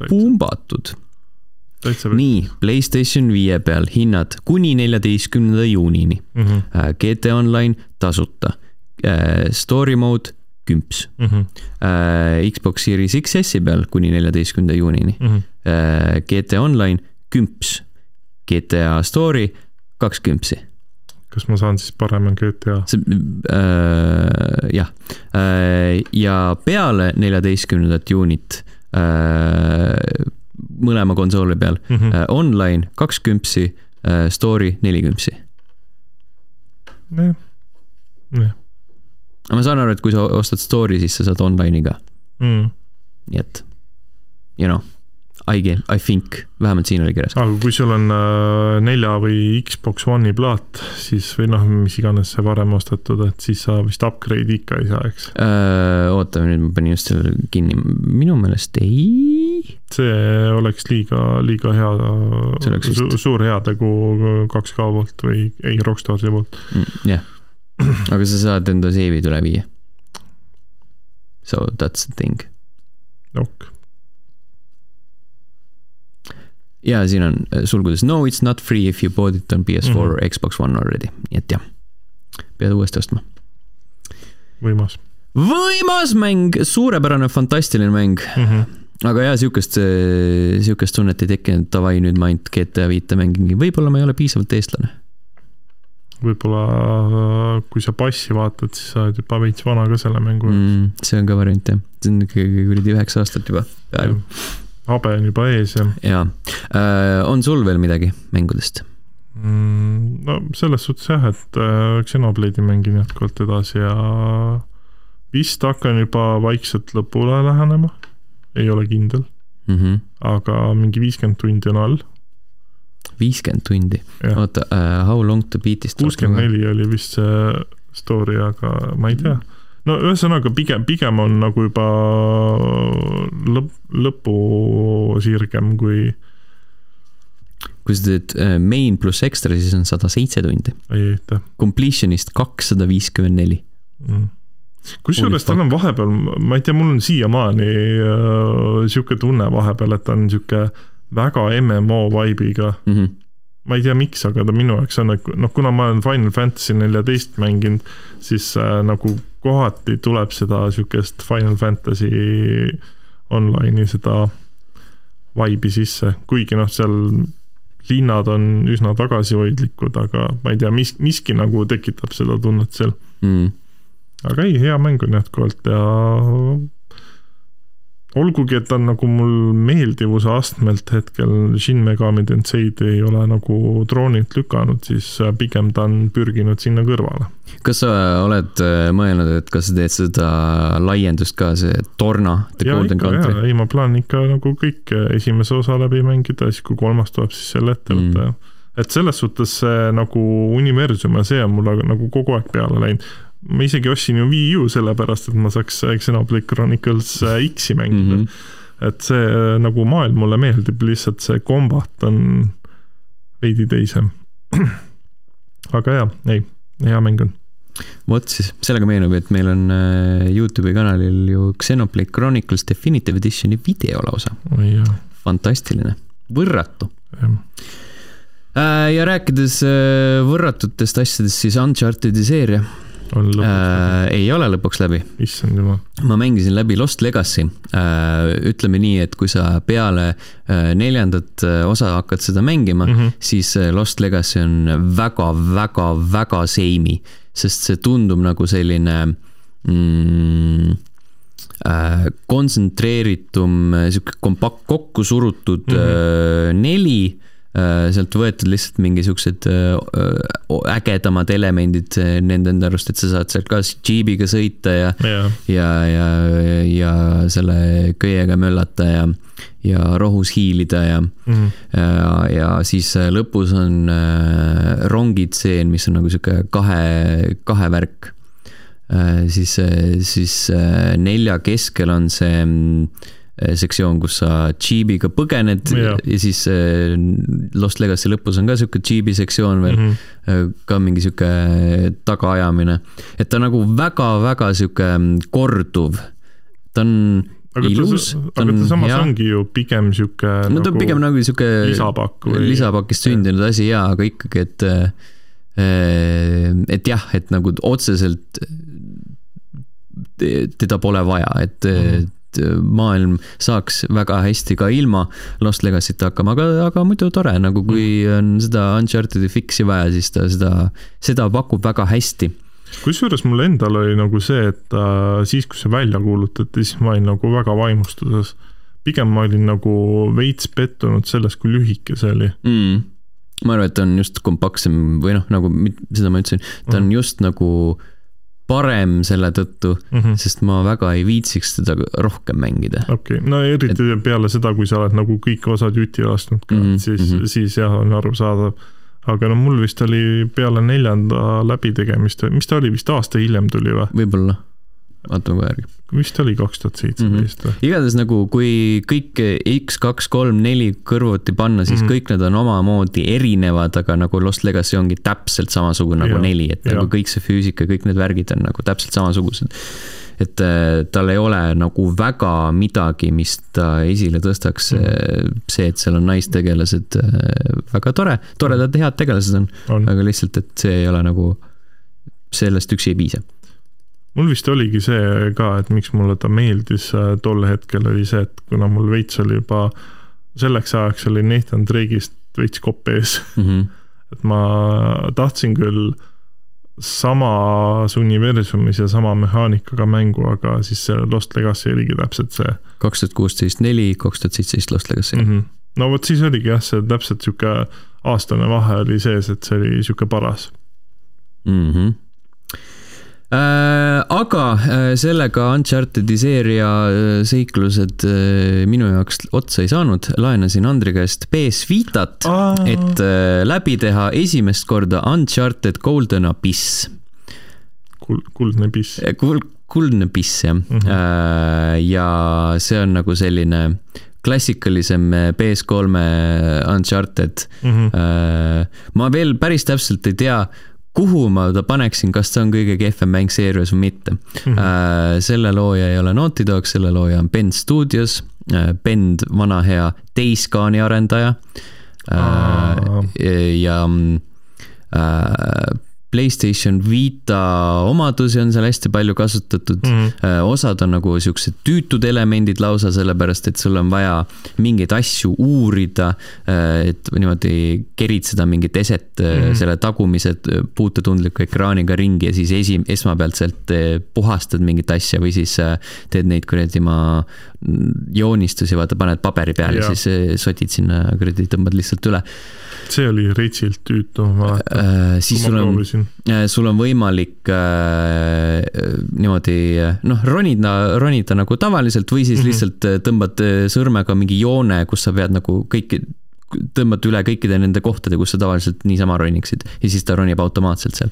pumbatud? nii, Playstation viie peal hinnad kuni neljateistkümnenda juunini mm. -hmm. GT Online tasuta. Äh, story mode kümps mm. -hmm. Xbox Series XS-i peal kuni neljateistkümnenda juunini mm. -hmm. GT Online kümps. GTA Story kaks kümpsi kas ma saan siis parema GTA? Äh, jah äh,, ja peale neljateistkümnendat juunit äh, mõlema konsooli peal mm -hmm. äh, online kaks kümpsi äh,, story neli kümpsi. jah, jah. aga ma saan aru, et kui sa ostad story, siis sa saad online'i ka mm.. nii et, you know I, I think, vähemalt siin oli kirjas. aga kui sul on äh, nelja või Xbox One'i plaat, siis või noh, mis iganes see varem ostetud, et siis sa vist upgrade'i ikka ei saa, eks äh,? oota, nüüd ma panin just selle kinni, minu meelest ei. see oleks liiga, liiga hea, su, suur heategu 2K poolt või ei, Rockstarsi poolt mm,. jah yeah., aga sa saad enda save'id üle viia. So that's the thing. ok ja siin on äh, sulgudes no it's not free if you bought it on PS4 mm -hmm. or Xbox One already, nii et jah, pead uuesti ostma. võimas. võimas mäng, suurepärane, fantastiline mäng mm. -hmm aga jaa, sihukest, sihukest tunnet ei tekkinud, davai, nüüd ma ainult GTA viite mängin, võib-olla ma ei ole piisavalt eestlane. võib-olla kui sa passi vaatad, siis sa oled juba veits vana ka selle mängu jaoks mm,. see on ka variant jah, see on ikkagi kuradi üheksa aastat juba peaaegu habe on juba ees ja. jaa äh,, on sul veel midagi mängudest mm,? no selles suhtes jah, et äh, Xenoblade'i mängin jätkuvalt edasi ja vist hakkan juba vaikselt lõpule lähenema, ei ole kindel mm. -hmm. aga mingi viiskümmend tundi on all. viiskümmend tundi. oota uh,, How long to beat'ist? kuuskümmend neli oli vist see story, aga ma ei tea. No ühesõnaga pigem, pigem on nagu juba lõpp, lõpusirgem kui. kui sa teed uh, main pluss ekstra, siis on sada seitse tundi. Completion'ist kakssada viiskümmend neli mm kusjuures tal on vahepeal, ma ei tea, mul on siiamaani äh, sihuke tunne vahepeal, et ta on sihuke väga MMO vibe'iga mm. -hmm. Ma ei tea, miks, aga ta minu jaoks on, et noh, kuna ma olen Final Fantasy neljateist mänginud, siis äh, nagu kohati tuleb seda sihukest Final Fantasy online'i seda vibe'i sisse, kuigi noh, seal linnad on üsna tagasihoidlikud, aga ma ei tea, mis, miski nagu tekitab seda tunnet seal. Mm. Aga ei, hea mäng on jätkuvalt ja olgugi, et ta on nagu mul meeldivuse astmelt hetkel Shin Megami Tenseid ei ole nagu troonilt lükanud, siis pigem ta on pürginud sinna kõrvale. kas sa oled äh, mõelnud, et kas sa teed seda laiendust ka, see Torna, ei, ma plaanin ikka nagu kõik esimese osa läbi mängida, siis kui kolmas tuleb, siis selle ette võtta mm. et selles suhtes see nagu universum ja see on mulle nagu kogu aeg peale läinud ma isegi ostsin ju Wii U sellepärast, et ma saaks Xenoblade Chronicles äh, X-i mängida mm. -hmm. et see äh, nagu maailm mulle meeldib, lihtsalt see kombat on veidi teisem. aga jaa, ei, hea mäng on vot siis, sellega meenub, et meil on äh, Youtube'i kanalil ju Xenoblade Chronicles Definitive Editioni videolausa oh,. fantastiline, võrratu. ja rääkides võrratutest asjadest, siis Uncharted'i seeria on lõpuks äh, läbi? ei ole lõpuks läbi. issand jumal. ma mängisin läbi Lost Legacy äh,. ütleme nii, et kui sa peale äh, neljandat osa hakkad seda mängima mm, -hmm. siis Lost Legacy on väga-väga-väga seimi, sest see tundub nagu selline mm, kontsentreeritum, sihuke kompakt, kokku surutud mm -hmm. neli sealt võetud lihtsalt mingisugused äh, ägedamad elemendid nende enda arust, et sa saad sealt ka džiibiga sõita ja ja, ja, ja, ja selle köiega möllata ja, ja rohus hiilida ja mm, -hmm. ja, ja siis lõpus on äh, rongitseen, mis on nagu sihuke kahe, kahe värk. siis, siis nelja keskel on see Eh, sektsioon, kus sa džiibiga põgened ja, ja siis eh, Lost Legacy lõpus on ka sihuke džiibi sektsioon veel mm, -hmm. ka mingi sihuke tagaajamine. et ta nagu väga-väga sihuke mm, korduv. ta on aga ilus. aga ta samas ja. ongi ju pigem sihuke. no ta on nagu pigem nagu sihuke. lisapakk või. lisapakist sündinud asi jaa, aga ikkagi, et. et jah, et nagu otseselt teda pole vaja, et mm, et äh, maailm saaks väga hästi ka ilma Lost Legacy'ta hakkama, aga, aga muidu tore, nagu kui mm. on seda Uncharted'i fix'i vaja, siis ta seda, seda pakub väga hästi kusjuures mul endal oli nagu see, et äh, siis, kui see välja kuulutati, siis ma olin nagu väga vaimustuses. pigem ma olin nagu veits pettunud selles, kui lühike see oli mm. ma arvan, et ta on just kompaktsem või noh, nagu seda ma ütlesin, ta on mm. just nagu äh, parem selle tõttu mm, -hmm. sest ma väga ei viitsiks teda rohkem mängida. okei okay., no eriti et... peale seda, kui sa oled nagu kõik osad juti lasknud ka mm, -hmm. siis mm, -hmm. siis jah, on arusaadav. aga no mul vist oli peale neljanda läbitegemist, mis ta oli, vist aasta hiljem tuli või? võib-olla vaatame kohe järgi. Vist oli kaks tuhat seitseteist või? Mhm. igatahes nagu, kui kõik X, kaks, kolm, neli kõrvuti panna, siis mm -hmm. kõik need on omamoodi erinevad, aga nagu Lost Legacy ongi täpselt samasugune nagu ja, neli, et ja. nagu kõik see füüsika, kõik need värgid on nagu täpselt samasugused. et äh, tal ei ole nagu väga midagi, mis ta esile tõstaks mm. -hmm. see, et seal on naistegelased, äh, väga tore, toredad, head tegelased on, on., aga lihtsalt, et see ei ole nagu, sellest üksi ei piisa mul vist oligi see ka, et miks mulle ta meeldis äh, tol hetkel, oli see, et kuna mul veits oli juba selleks ajaks oli Nathan Drake'ist veits kopp ees mm. -hmm. et ma tahtsin küll samas universumis ja sama mehaanikaga mängu, aga siis see Lost Legacy oligi täpselt see. kaks tuhat kuusteist neli, kaks tuhat seitseteist Lost Legacy mm. -hmm. no vot siis oligi jah, see täpselt sihuke aastane vahe oli sees, et see oli sihuke paras mm. -hmm aga äh, sellega Uncharted'i seeria äh, seiklused minu jaoks otsa ei saanud, laenasin Andri käest PS Vitat, et läbi teha esimest korda Uncharted Golden Abyss. Kuld, kuldne piss. Kuld, kuldne piss jah mm, -hmm. ja see on nagu selline klassikalisem PS3 Uncharted mm. -hmm. ma veel päris täpselt ei tea kuhu ma ta paneksin, kas see on kõige kehvem mäng seerias või mitte mm. -hmm. selle looja ei ole Naughty Dog, selle looja on Bend Studios. Äh, Bend, vana hea Days Gone'i arendaja. ja Playstation Vita omadusi on seal hästi palju kasutatud mm. -hmm. osad on nagu siuksed tüütud elemendid lausa, sellepärast et sul on vaja mingeid asju uurida. Äh, et niimoodi keritseda mingit eset mm -hmm. selle tagumise puututundliku ekraaniga ringi ja siis esi, esmapealtselt puhastad mingit asja või siis teed neid kuradi ma joonistusi, vaata, paned paberi peale ja siis sotid sinna kuradi, tõmbad lihtsalt üle see oli retsilt tüütu, ma mäletan äh,. siis sul on, äh, sul on võimalik äh, niimoodi noh, ronida, ronida nagu tavaliselt või siis mm -hmm. lihtsalt äh, tõmbad äh, sõrmega mingi joone, kus sa pead nagu kõiki tõmbad üle kõikide nende kohtade, kus sa tavaliselt niisama roniksid ja siis ta ronib automaatselt seal.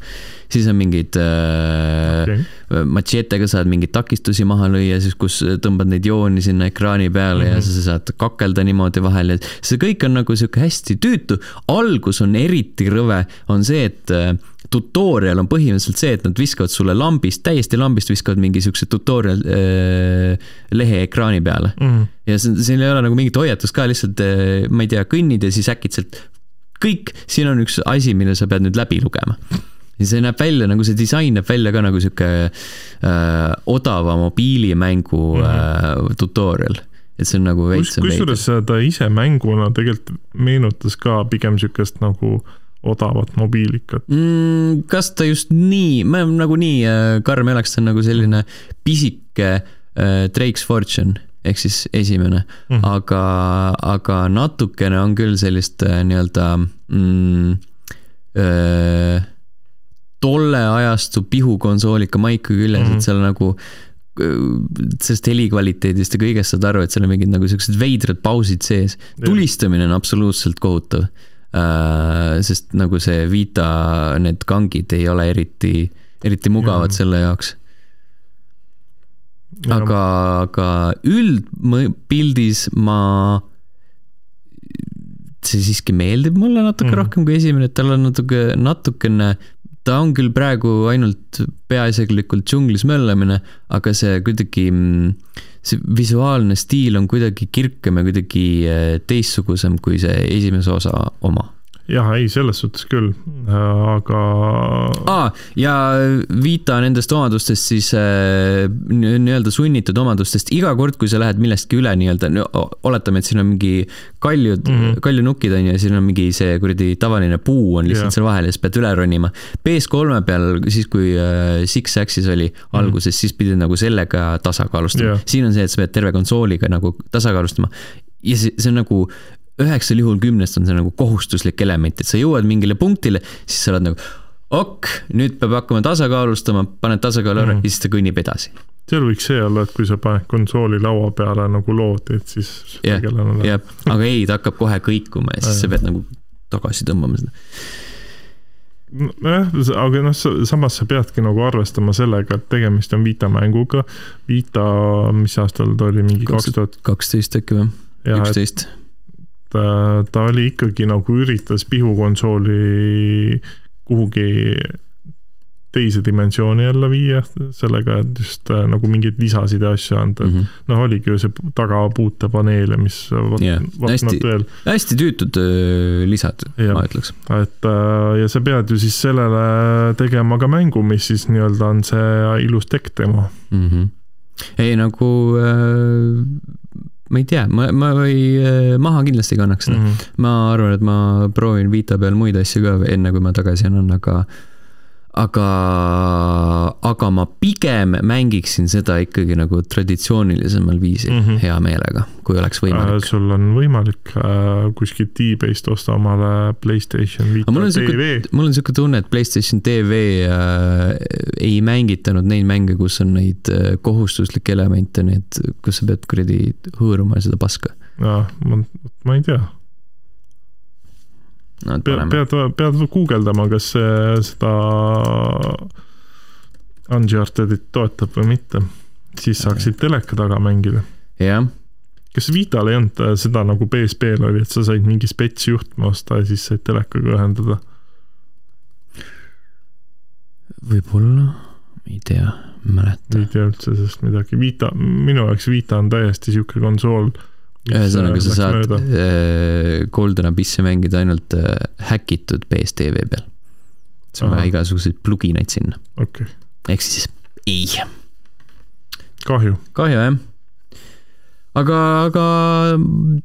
siis on mingid äh, okay., matšeetega saad mingeid takistusi maha lüüa, siis kus tõmbad neid jooni sinna ekraani peale mm -hmm. ja mhm. sa saad kakelda niimoodi vahel ja see kõik on nagu sihuke hästi tüütu. algus on eriti rõve, on see, et äh, tutorial on põhimõtteliselt see, et nad viskavad sulle lambist, täiesti lambist viskavad mingi siukse tutorial äh, lehe ekraani peale mm. ja siin ei ole nagu mingit hoiatust ka, lihtsalt äh, ma ei tea, kõnnid ja siis äkitselt kõik, siin on üks asi, mille sa pead nüüd läbi lugema ja see näeb välja nagu see disain näeb välja ka nagu sihuke äh, odava mobiilimängu mm äh, tutorial et see on nagu veits. kusjuures ta ise mänguna tegelikult meenutas ka pigem sihukest nagu äh, odavat mobiilikat mm,. kas ta just nii, ma nagu nii äh, karm ei oleks, see on nagu selline pisike äh, Drake's Fortune ehk siis esimene mm, -hmm. aga, aga natukene on küll sellist äh, nii-öelda mm, äh, tolle ajastu pihukonsoolika maiku küljes mm, -hmm. et mhm. seal nagu äh, sellest helikvaliteedist ja kõigest saad aru, et seal on mingid nagu siuksed veidrad pausid sees. tulistamine on absoluutselt kohutav sest nagu see Vita, need kangid ei ole eriti, eriti mugavad ja. selle jaoks. aga, aga üldpildis ma, see siiski meeldib mulle natuke mm. rohkem kui esimene, tal on natuke, natukene ta on küll praegu ainult peaasjalikult džunglis möllamine, aga see kuidagi mm, see visuaalne stiil on kuidagi kirkem ja kuidagi eh, teistsugusem kui see esimese osa oma jah, ei, selles suhtes küll, aga ah,. ja Vita nendest omadustest siis äh, nii-öelda sunnitud omadustest, iga kord, kui sa lähed millestki üle nii-öelda, oletame, et siin on mingi kaljud mm, -hmm. kaljunukid on ju, ja siin on mingi see kuradi tavaline puu on lihtsalt yeah. seal vahel ja siis pead üle ronima. PS3 peal, siis kui äh, Six Axis oli alguses mm, -hmm. siis pidid nagu sellega tasakaalustama yeah.. siin on see, et sa pead terve konsooliga nagu tasakaalustama ja see, see on nagu üheksal juhul kümnest on see nagu kohustuslik element, et sa jõuad mingile punktile, siis sa oled nagu ok, nüüd peab hakkama tasakaalustama, paned tasakaalu ära mm ja siis ta kõnnib edasi. seal võiks see olla, et kui sa paned konsooli laua peale nagu loodi, et siis jah, jah, aga ei, ta hakkab kohe kõikuma ja siis sa pead nagu tagasi tõmbama seda nojah, aga noh, samas sa peadki nagu arvestama sellega, et tegemist on Vita mänguga. Vita, mis aastal ta oli, mingi kaks tuhat? kaksteist äkki või? üksteist et ta oli ikkagi nagu üritas pihukonsooli kuhugi teise dimensiooni jälle viia, sellega, et just äh, nagu mingeid lisasid ja asju anda mm -hmm.. noh, oligi ju see tagapuutepaneel ja mis yeah. hästi, hästi tüütud äh, lisad, ma ütleks. et äh, ja sa pead ju siis sellele tegema ka mängu, mis siis nii-öelda on see ilus tekk tema mm. -hmm. ei nagu äh ma ei tea, ma, ma ei, äh, maha kindlasti ei kannaks seda mm. -hmm. ma arvan, et ma proovin Vita peal muid asju ka enne, kui ma tagasi annan, aga aga, aga ma pigem mängiksin seda ikkagi nagu traditsioonilisemal viisil mm -hmm. hea meelega, kui oleks võimalik äh,. sul on võimalik äh, kuskilt e-base'ist osta omale Playstation Vita TV. mul on sihuke tunne, et Playstation TV äh, ei mängitanud neid mänge, kus on neid äh, kohustuslikke elemente, et kus sa pead kuradi hõõruma seda paska. jah, ma, ma ei tea no,. pead, pead, pead guugeldama, kas see seda Unchartedit toetab või mitte, siis saaksid teleka taga mängida. jah kas Vital ei olnud äh, seda nagu PSP-l oli, et sa said mingi spets juhtme osta ja siis said telekaga ühendada? võib-olla, ei tea, ei mäleta. ei tea üldse sellest midagi, Vita, minu jaoks Vita on täiesti sihuke konsool ühesõnaga, sa saad mööda. Äh, Golden Abyssi mängida ainult äh, häkitud BSTV peal. see on vaja igasuguseid pluginaid sinna okay.. ehk siis ei. kahju. kahju jah. aga, aga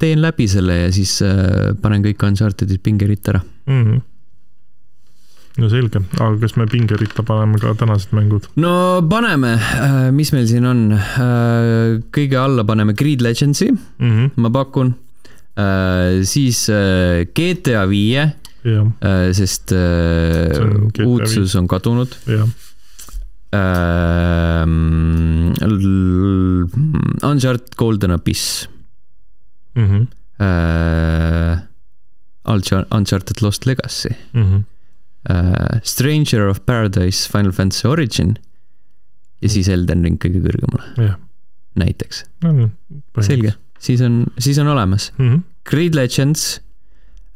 teen läbi selle ja siis äh, panen kõik Unchartedid pingeritta ära mm. -hmm no selge, aga kas me pingeritta paneme ka tänased mängud? no paneme, äh, mis meil siin on, äh, kõige alla paneme Grid Legendsi mm, -hmm. ma pakun, äh, siis GTA viie, sest on uudsus on kadunud. Uncharted Golden Abyss mm. -hmm. Uncharted Lost Legacy mm. -hmm uh, Stranger of Paradise Final Fantasy Origin ja mm. siis Elden Ring kõige kõrgemale. näiteks no,. selge, siis on, siis on olemas mm. -hmm. Grid Legends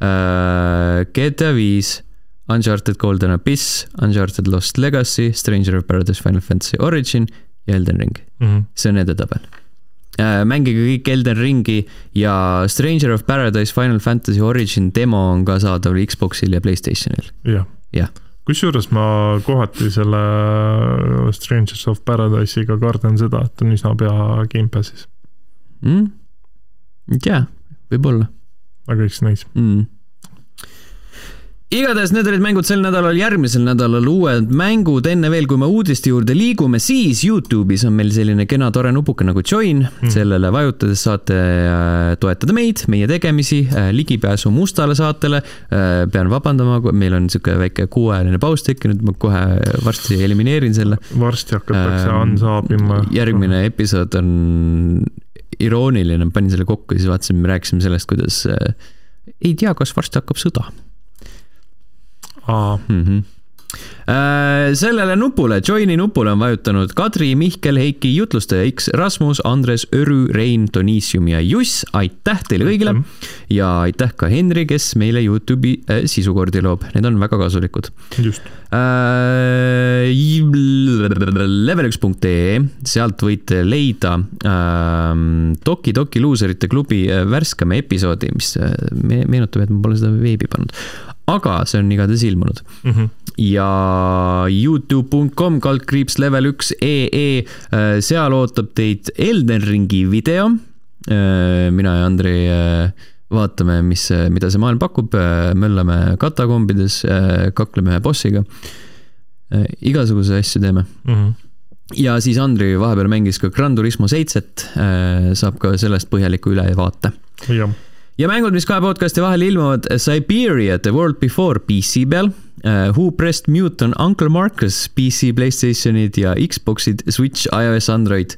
uh,, GTA viis, Uncharted Golden Abyss, Uncharted Lost Legacy, Stranger of Paradise Final Fantasy Origin ja Elden Ring mm. -hmm. see on edetabel Äh, mängige kõik Elden Ringi ja Stranger of Paradise Final Fantasy Origin demo on ka saadaval Xboxil ja Playstationil. jah ja. kusjuures ma kohati selle Strangers of Paradise'iga kardan seda, et on üsna pea Gamepassis mm.. ei tea, võib-olla. aga eks näis mm igatahes need olid mängud sel nädalal, järgmisel nädalal uued mängud, enne veel, kui me uudiste juurde liigume, siis Youtube'is on meil selline kena tore nupuke nagu join mm., sellele vajutades saate äh, toetada meid, meie tegemisi, äh, ligipääsu mustale saatele. Äh, pean vabandama, meil on niisugune väike kuuajaline paus tekkinud, ma kohe varsti elimineerin selle. varsti hakatakse ähm, unsaabima. järgmine episood on irooniline, panin selle kokku ja siis vaatasin, me rääkisime sellest, kuidas ei tea, kas varsti hakkab sõda mm. -hmm sellele nupule, join'i nupule on vajutanud Kadri, Mihkel, Heiki, jutlustaja X, Rasmus, Andres, Örü, Rein, Donissium ja Juss. aitäh teile kõigile ja aitäh ka Henri, kes meile Youtube'i äh, sisukordi loob, need on väga kasulikud. just äh,. Level1.ee, sealt võite leida äh, Doki Doki luuserite klubi värskema episoodi, mis meenutab, et ma pole seda veebi pannud aga see on igatahes ilmunud mm. -hmm. ja Youtube.com kaldkriips level üks ee, äh, seal ootab teid Elden Ringi video. Äh, mina ja Andrei äh, vaatame, mis, mida see maailm pakub, möllame katakombides, kakleme ühe bossiga. igasuguseid asju teeme mm. -hmm ja siis Andri vahepeal mängis ka Gran Turismo seitset, saab ka sellest põhjaliku ülevaate. jah ja mängud, mis kahe podcast'i vahel ilmuvad, Siberia The World Before PC peal uh,, Who Pressed Mute on Uncle Marcus PC, Playstationid ja Xbox'id, Switch, iOS, Android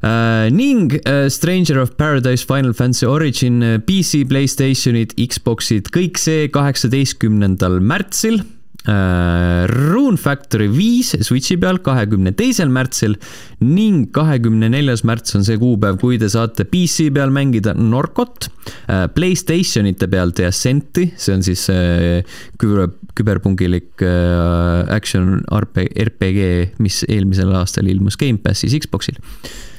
uh,. ning uh, Stranger of Paradise Final Fantasy Origin PC, Playstationid, Xbox'id, kõik see kaheksateistkümnendal märtsil Rune Factory viis Switchi peal kahekümne teisel märtsil ning kahekümne neljas märts on see kuupäev, kui te saate PC peal mängida Norcot, äh, Playstationite peal The Ascenti, see on siis küber, küberpungilik äh, action RPG, mis eelmisel aastal ilmus Gamepassis Xboxil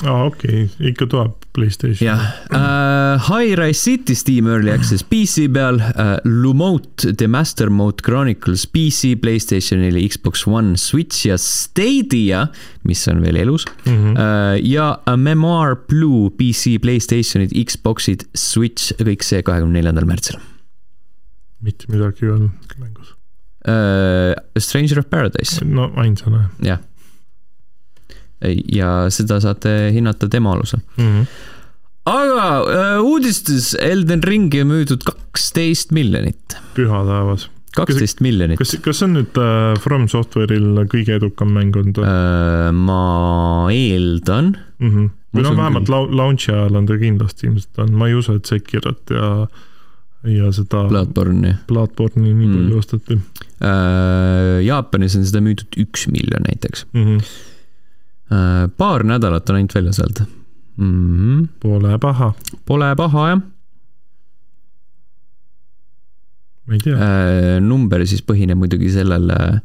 aa, okei okay., ikka tuleb Playstation. jah uh,, High-Rise City Steam Early Access PC peal uh,, Lumote The Master Mode Chronicles PC, Playstationil, Xbox One, Switch ja Stadia, mis on veel elus mm. -hmm. Uh, ja A Memoir Blue PC, Playstationid, Xboxid, Switch, kõik see kahekümne neljandal märtsil. mitte midagi ei olnud mängus uh,. Stranger of Paradise. no ainsana. jah. Ja seda saate hinnata demo alusel mm. -hmm aga uh, uudistes Elden Ringi on müüdud kaksteist miljonit. püha taevas. kaksteist miljonit. kas, kas see on nüüd uh, From Software'il kõige edukam mäng olnud uh,? ma eeldan mm. -hmm. või noh, vähemalt la launch'i ajal on ta kindlasti ilmselt on, ma ei usu, et Sekirat ja ja seda Bloodborne'i. Bloodborne'i nii palju mm. osteti uh,. Jaapanis on seda müüdud üks miljon näiteks mm. -hmm. Uh, paar nädalat on ainult väljas olnud mm. -hmm. Pole paha. Pole paha, jah. ma ei tea äh,. number siis põhineb muidugi sellel äh,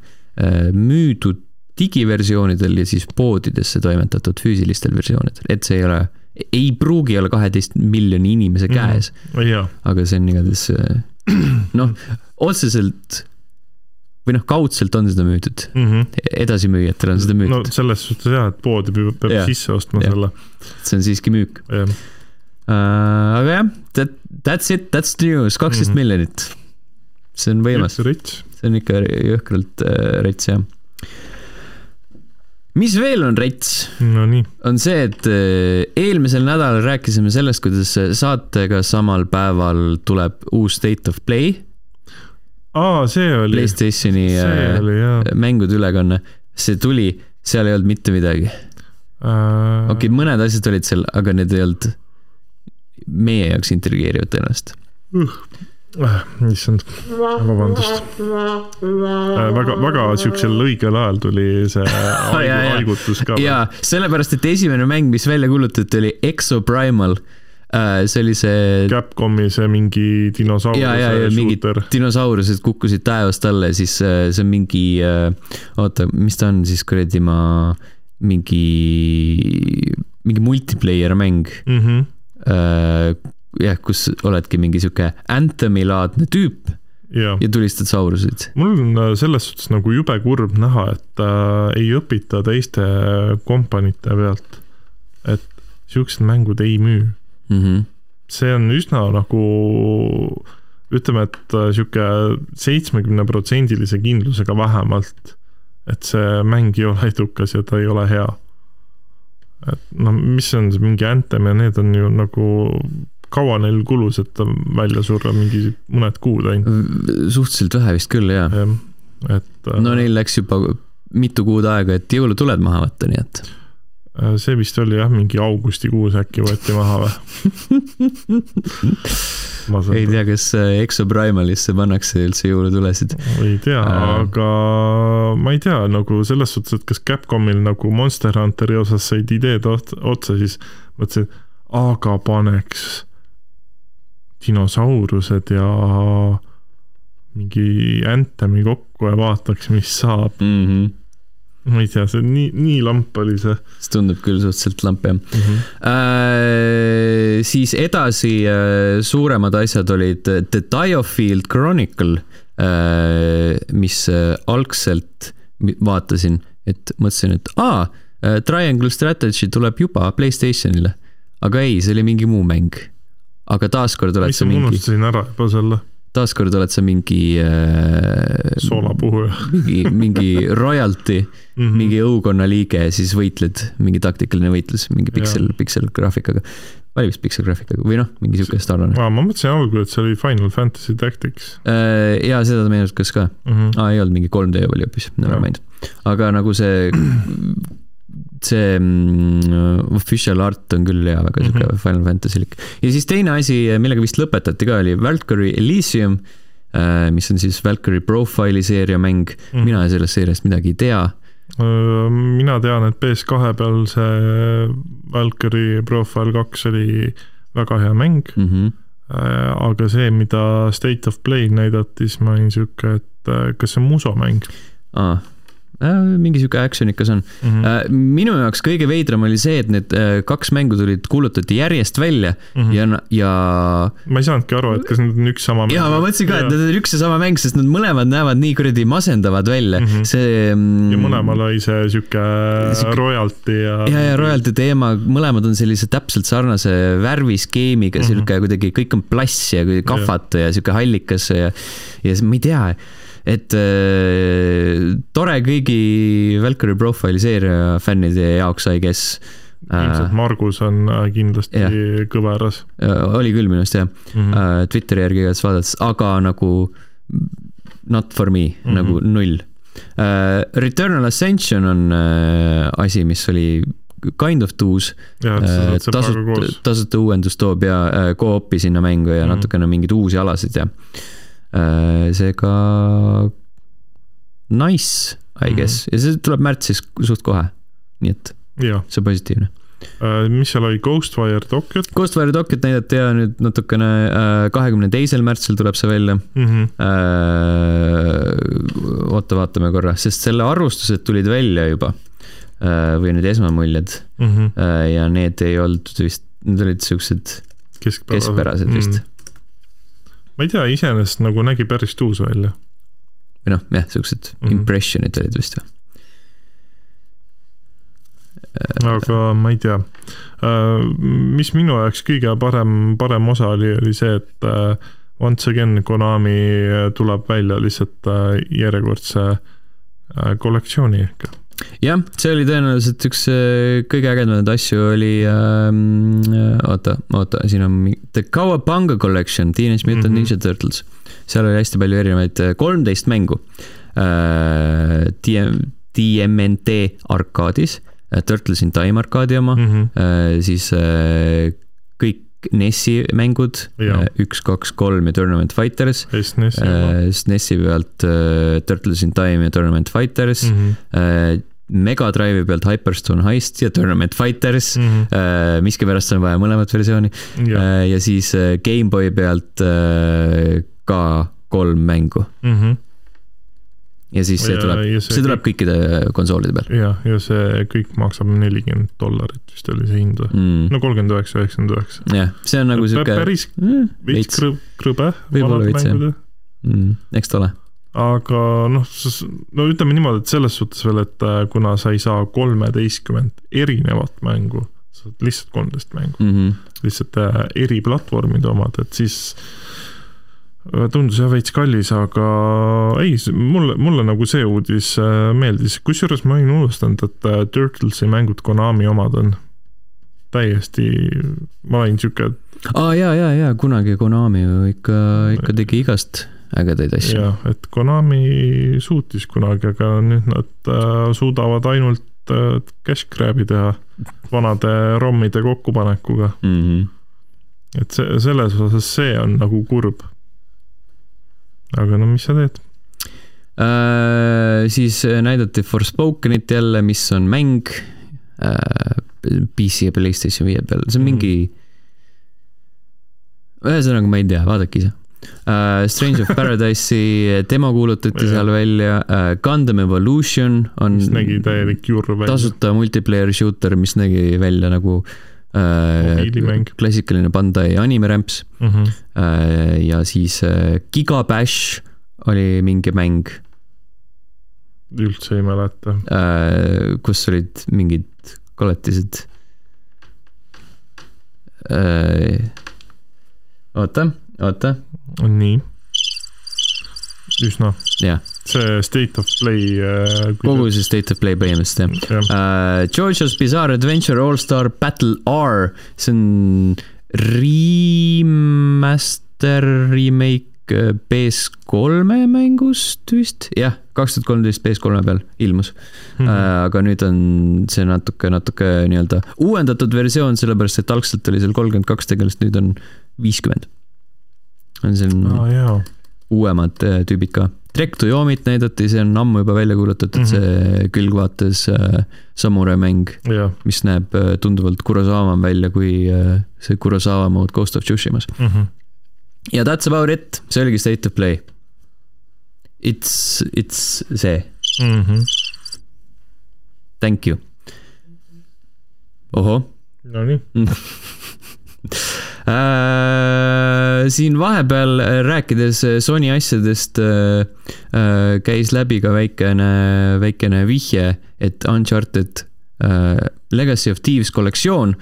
müüdud digiversioonidel ja siis poodidesse toimetatud füüsilistel versioonidel, et see ei ole, ei pruugi olla kaheteist miljoni inimese mhm. käes mm,. aga see on igatahes noh, otseselt või noh, kaudselt on seda müüdud mm. -hmm. edasimüüjatele on seda müüdud. no selles suhtes jah, et poodi peab, peab yeah. sisse ostma yeah. selle. see on siiski müük. Uh, aga jah, that, that's it, that's the news, kaksteist mm -hmm. miljonit. see on võimas. see on ikka jõhkralt uh, rets jah. mis veel on rets no,? on see, et uh, eelmisel nädalal rääkisime sellest, kuidas saatega samal päeval tuleb uus State of Play aa, see oli. Playstationi äh, mängude ülekanne, see tuli, seal ei olnud mitte midagi uh.... okei okay,, mõned asjad olid seal, aga need ei olnud meie jaoks intrigeerivad tõenäoliselt uh issand, vabandust äh,. väga, väga siuksel õigel ajal tuli see haigutus ka. jaa, sellepärast, et esimene mäng, mis välja kuulutati, oli Exo Primal äh, see. Capcomi see mingi dinosauruse ja, ja, ja mingid dinosaurused kukkusid taevast alla ja siis äh, see on mingi, äh, oota, mis ta on siis kuradi ma, mingi, mingi multiplayer mäng mm. -hmm. jah, kus oledki mingi sihuke Anthem'i laadne tüüp ja, ja tulistad sauruseid. mul on selles suhtes nagu jube kurb näha, et äh, ei õpita teiste kompanite pealt, et siuksed mängud ei müü mm. -hmm. see on üsna nagu ütleme, et äh, sihuke seitsmekümneprotsendilise kindlusega vähemalt, et see mäng ei ole edukas ja ta ei ole hea. et noh, mis on see mingi Anthem ja need on ju nagu kaua neil kulus, et ta välja surra, mingi mõned kuud ainult? suhteliselt vähe vist küll, jaa ja,. et. Äh, no neil läks juba mitu kuud aega, et jõulutuled maha võtta, nii et see vist oli jah, mingi augustikuus äkki võeti maha või ei tea, kas äh, Exo Primalisse pannakse üldse jõulutulesid? ei tea äh., aga ma ei tea nagu selles suhtes, et kas Capcomil nagu Monster Hunteri osas said ideed otsa, siis mõtlesin, aga paneks dinosaurused ja mingi Anthemi kokku ja vaataks, mis saab mm. -hmm ma ei tea, see on nii, nii lamp oli see. see tundub küll suhteliselt lamp jah mm. -hmm. Äh, siis edasi äh, suuremad asjad olid The Diofield Chronicle äh,, mis äh, algselt vaatasin, et mõtlesin, et aa äh,, Triangle Strategy tuleb juba Playstationile. aga ei, see oli mingi muu mäng. aga taaskord oled sa mingi. ma unustasin ära juba selle taaskord oled sa mingi äh,. soolapuhuja mingi, mingi royalty mm, -hmm. mingi õukonna liige ja siis võitled, mingi taktikaline võitlus, mingi piksel, pikselgraafikaga. oli vist pikselgraafikaga või noh, mingi sihuke sarnane. ma mõtlesin algul, et see oli Final Fantasy Tactics äh,. ja seda ta meenutas ka mm. -hmm. aa, ei olnud mingi 3D oli hoopis, never mind. aga nagu see see mm, official art on küll hea, väga sihuke mm -hmm. Final Fantasy'lik. ja siis teine asi, millega vist lõpetati ka, oli Valkyrie Elysium, äh, mis on siis Valkyrie Profile'i seeria mäng mm. -hmm. mina sellest seeriast midagi ei tea. Äh, mina tean, et PS2 peal see Valkyrie Profile kaks oli väga hea mäng mm. -hmm. aga see, mida State of Play näidati, siis ma olin sihuke, et kas see on Muso mäng? Äh, mingi sihuke action ikka see on mm. -hmm. minu jaoks kõige veidram oli see, et need äh, kaks mängu tulid, kuulutati järjest välja mm -hmm. ja, ja. ma ei saanudki aru, et kas need on üks sama mäng. ja ma mõtlesin ka, et need on üks ja sama mäng, sest nad mõlemad näevad nii kuradi masendavad välja mm, -hmm. see ja mõlemal oli see sihuke royalty ja. ja, ja royalty teema, mõlemad on sellise täpselt sarnase värviskeemiga mm, -hmm. sihuke kuidagi kõik on plass ja kahvatu ja, ja sihuke hallikas ja, ja ma ei tea et äh, tore kõigi Valkyrie Profile'i seeria fännide jaoks, I guess ilmselt Margus on kindlasti ja. kõveras. oli küll minu arust jah mm, -hmm. Twitteri järgi igatahes vaadates, aga nagu not for me mm, -hmm. nagu null. Returnal Ascension on asi, mis oli kind of tuus. tasuta, tasuta uuendus toob ja co-op'i sinna mängu ja mm -hmm. natukene mingeid uusi alasid ja seega nice, I guess mm, -hmm. ja see tuleb märtsis suht kohe, nii et ja. see on positiivne uh,. mis seal oli, Ghostwire Tokyo't? Ghostwire Tokyo't näidati ja nüüd natukene kahekümne uh, teisel märtsil tuleb see välja mm. -hmm. Uh, oota, vaatame korra, sest selle arvustused tulid välja juba või need esmamuljed mm. -hmm. Ja need ei olnud vist, need olid siuksed keskpärased, keskpärased vist mm. -hmm ma ei tea, iseenesest nagu nägi päris tuus välja. või noh, jah, siuksed mm -hmm. impression'id olid vist või? aga ma ei tea, äh, mis minu jaoks kõige parem, parem osa oli, oli see, et äh, once again Konami tuleb välja lihtsalt äh, järjekordse kollektsiooniga jah, see oli tõenäoliselt üks kõige ägedamaid asju oli äh,, oota, oota, siin on The Cowabunga Collection, Teenage Mutant mm -hmm. Ninja Turtles. seal oli hästi palju erinevaid, kolmteist mängu äh,. DM, DMNT arkaadis Äh, Turtles in Time arkaadi oma mm, -hmm. siis äh, NES-i mängud, üks, kaks, kolm ja Tournament Fighters. SNES-i pealt Turtles in Time ja Tournament Fighters mm. -hmm. Mega Drive'i pealt Hyperstone Heist ja Tournament Fighters mm. -hmm. miskipärast on vaja mõlemat versiooni. ja siis GameBoy pealt ka kolm mängu mm. -hmm ja siis see ja, tuleb, see, see tuleb kõik... kõikide konsoolide peal. jah, ja see kõik maksab nelikümmend dollarit vist oli see hind või mm.? no kolmkümmend üheksa, üheksakümmend üheksa. jah, see on nagu sihuke. päris mm, veits krõb, krõbe. võib-olla veits jah mm,, eks ta ole. aga noh, no ütleme niimoodi, et selles suhtes veel, et äh, kuna sa ei saa kolmeteistkümmet erinevat mängu, sa saad lihtsalt kolmteist mängu mm, -hmm. lihtsalt äh, eri platvormide omad, et siis tundus jah veits kallis, aga ei, mulle, mulle nagu see uudis äh, meeldis, kusjuures ma olin unustanud, et äh, Turtlesi mängud Konami omad on täiesti, ma olin sihuke. aa ja, ja, ja kunagi Konami ju ikka, ikka tegi igast ägedaid asju. jah, et Konami suutis kunagi, aga nüüd nad äh, suudavad ainult äh, cash grab'i teha vanade ROM-ide kokkupanekuga mm. -hmm. et see, selles osas see on nagu kurb aga no mis sa teed äh,? siis äh, näidati Forspokenit jälle, mis on mäng äh, PC ja Playstation viie peal, see on mingi mm. ühesõnaga, ma ei tea, vaadake ise uh,. Strange of Paradise'i demo kuulutati seal välja uh,, Gundam Evolution on. mis nägi täielik jurr välja. tasuta multiplayer shooter, mis nägi välja nagu Äh, klassikaline Bandai animerämps mm. -hmm. ja siis äh, Giga Bash oli mingi mäng. üldse ei mäleta. kus olid mingid koletised. oota, oota. nii. üsna. jah see State of Play äh,. kogu see State of Play põhimõtteliselt jah ja. uh,. Georgia's Bizarre Adventure All-Star Battle R, see on remaster, remake äh, PS3-e mängust vist, jah, kaks tuhat kolmteist PS3-e peal ilmus mm. -hmm. Uh, aga nüüd on see natuke, natuke nii-öelda uuendatud versioon, sellepärast et algselt oli seal kolmkümmend kaks tegelast, nüüd on viiskümmend. on siin oh, uuemad tüübid ka Trek to Yomit näidati, see on ammu juba välja kuulutatud mm, -hmm. see külgvaates äh, samurai mäng yeah., mis näeb äh, tunduvalt Kurosavam välja kui äh, see Kurosawa mode Ghost of Tsushimas mm. -hmm. ja that's about it, see oligi State of Play. It's, it's see mm. -hmm. Thank you. ohoh. Nonii siin vahepeal äh, rääkides äh, Sony asjadest käis läbi ka väikene, väikene vihje, et Uncharted Legacy of Thieves kollektsioon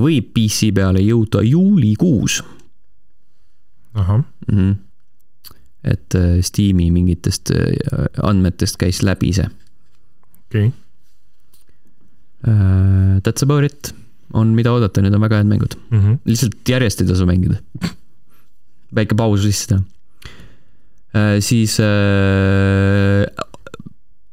võib PC peale jõuda juulikuus. ahah mm. -hmm. et äh, Steam'i mingitest äh, andmetest käis läbi see. okei okay. That's about it, on mida oodata, need on väga head mängud mm. -hmm. lihtsalt järjest ei tasu mängida. väike paus sisse uh,. siis uh,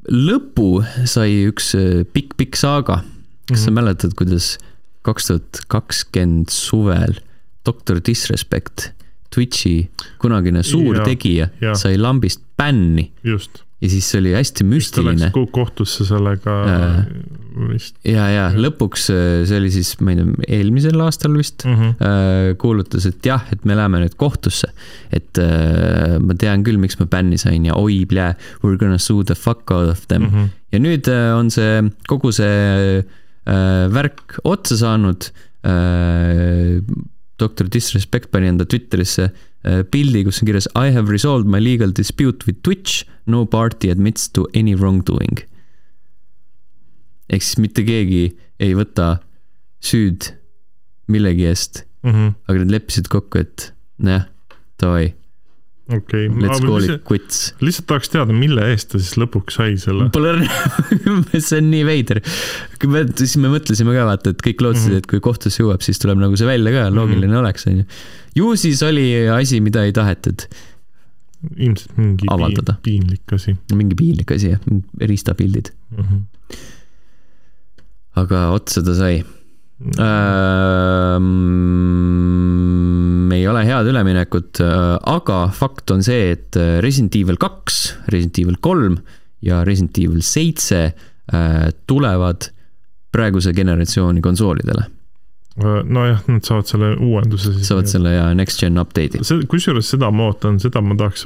lõpu sai üks pikk-pikk saaga. kas mm -hmm. sa mhm. mäletad, kuidas kaks tuhat kakskümmend suvel Doctor Disrespect Twitchi kunagine suur ja, tegija ja. sai lambist bänni. just. Ja siis see oli hästi müstiline. kohtusse sellega vist. ja, ja lõpuks äh, see oli siis, ma ei tea, eelmisel aastal vist mm -hmm. kuulutas, et jah, et me läheme nüüd kohtusse. et äh, ma tean küll, miks ma bänni sain ja oi, we are gonna sue the fuck out of them mm. -hmm. ja nüüd on see, kogu see värk otsa saanud doktor Disrespect pani enda Twitterisse pildi, kus on kirjas I have resolved my legal dispute with Twitch, no party admits to any wrongdoing. ehk siis mitte keegi ei võta süüd millegi eest mm, -hmm. aga nad leppisid kokku, et nojah, davai okei okay.. Let's call it quits. lihtsalt tahaks teada, mille eest ta siis lõpuks sai selle. Pole õrna see on nii veider. siis me mõtlesime ka vaata, et kõik lootsid mm, -hmm. et kui kohtusse jõuab, siis tuleb nagu see välja ka, loogiline mm -hmm. oleks, onju. ju siis oli asi, mida ei tahetud. ilmselt mingi avaldada. piinlik asi. mingi piinlik asi jah, riistapildid mm. -hmm. aga otsa ta sai -hmm ei ole head üleminekut, äh, aga fakt on see, et äh, Resident Evil kaks, Resident Evil kolm ja Resident Evil seitse äh, tulevad praeguse generatsiooni konsoolidele nojah, nad saavad selle uuenduse siis. saavad selle ja next gen update'i. kusjuures seda ma ootan, seda ma tahaks,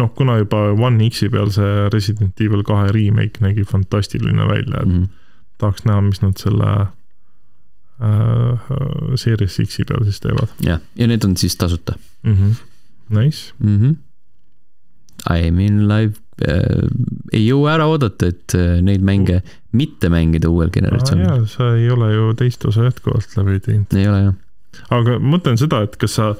noh, kuna juba One X-i peal see Resident Evil kahe remake nägi fantastiline välja, et mm -hmm. tahaks näha, mis nad selle äh, Series X-i peal siis teevad. jah, ja need on siis tasuta mm. -hmm. Nice mm. -hmm. I mean live äh, ei jõua ära oodata, et äh, neid mänge mitte mängida uuel generatsioonil ah,. sa ei ole ju teist osa jätkuvalt läbi teinud. ei ole jah. aga mõtlen seda, et kas sa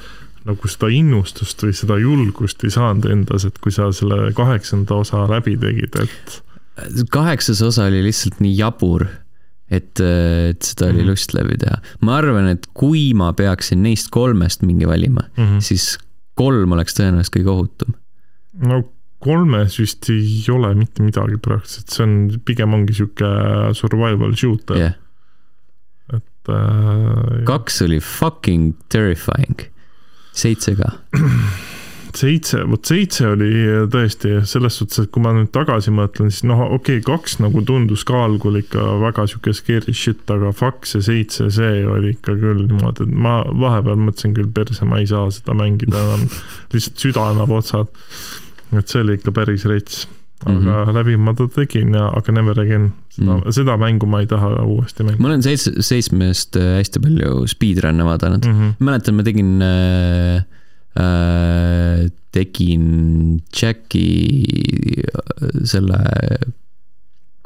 nagu seda innustust või seda julgust ei saanud endas, et kui sa selle kaheksanda osa läbi tegid, et. kaheksas osa oli lihtsalt nii jabur et, et seda oli mm -hmm. lust läbi teha. ma arvan, et kui ma peaksin neist kolmest mingi valima mm, -hmm. siis kolm oleks tõenäoliselt kõige ohutum. no kolmes vist ei ole mitte midagi praktiliselt, see on, pigem ongi sihuke survival shooter yeah.. et äh,. kaks oli fucking terrifying, seitse ka seitse, vot seitse oli tõesti selles suhtes, et kui ma nüüd tagasi mõtlen, siis noh, okei okay,, kaks nagu tundus ka algul ikka väga sihuke scary shit, aga Fox ja seitse, see oli ikka küll niimoodi, et ma vahepeal mõtlesin küll perse, ma ei saa seda mängida enam, lihtsalt süda annab otsad. et see oli ikka päris rets aga mm -hmm. läbi ma ta tegin ja, aga never again. seda mm, -hmm. seda mängu ma ei taha uuesti mängida. ma olen seitse, seitsmest äh, hästi palju speedrun'e vaadanud mm. -hmm. mäletan, ma tegin äh, Äh, tegin Jacki äh, selle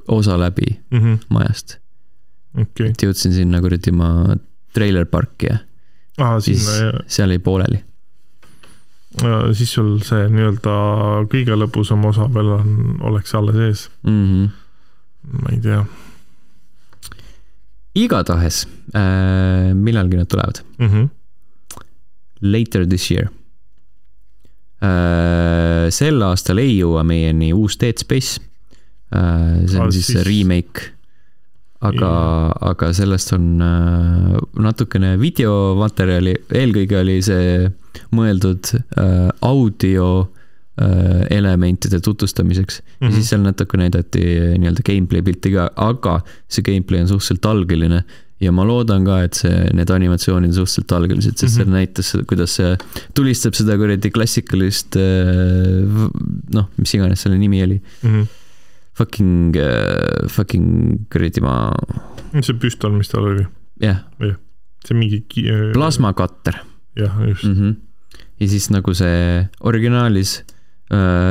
osa läbi mm -hmm. majast okay.. et jõudsin sinna kuradi ma treiler parki ja ah, siis sinna, seal jäi pooleli. siis sul see nii-öelda kõige lõbusam osa veel on, oleks alles ees mm. -hmm. ma ei tea. igatahes äh,, millalgi nad tulevad mm? -hmm. Later this year Äh, sel aastal ei jõua meieni uus Dead Space. Äh, see on ah, siis, siis remake. aga, aga sellest on äh, natukene videomaterjali, eelkõige oli see mõeldud audio elementide tutvustamiseks mm -hmm. ja siis seal natuke näidati nii-öelda gameplay pilti ka, aga see gameplay on suhteliselt algeline ja ma loodan ka, et see, need animatsioonid on suhteliselt algelised, sest mm -hmm. see näitas, kuidas see tulistab seda kuradi klassikalist äh, noh, mis iganes selle nimi oli mm. -hmm. Fucking, uh, fucking kuradi ma. see püstol, mis tal oli. jah yeah.. see mingi. plasmakatter. jah, just mm. -hmm. ja siis nagu see originaalis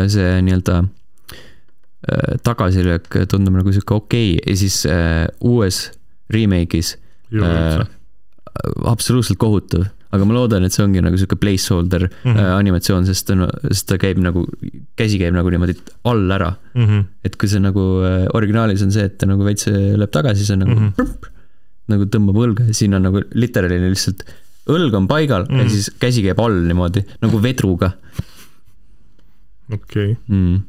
see nii-öelda tagasilöök tundub nagu sihuke okei okay. ja siis uues remake'is äh,. absoluutselt kohutav, aga ma loodan, et see ongi nagu sihuke placeholder mm -hmm. äh, animatsioon, sest ta, sest ta käib nagu, käsi käib nagu niimoodi all ära mm. -hmm. et kui see nagu äh, originaalis on see, et ta nagu veits lööb tagasi, siis on nagu mm -hmm. prp, nagu tõmbab õlga ja siin on nagu literaali lihtsalt õlg on paigal mm ja mhm. siis käsi käib all niimoodi nagu vedruga. okei okay. mm..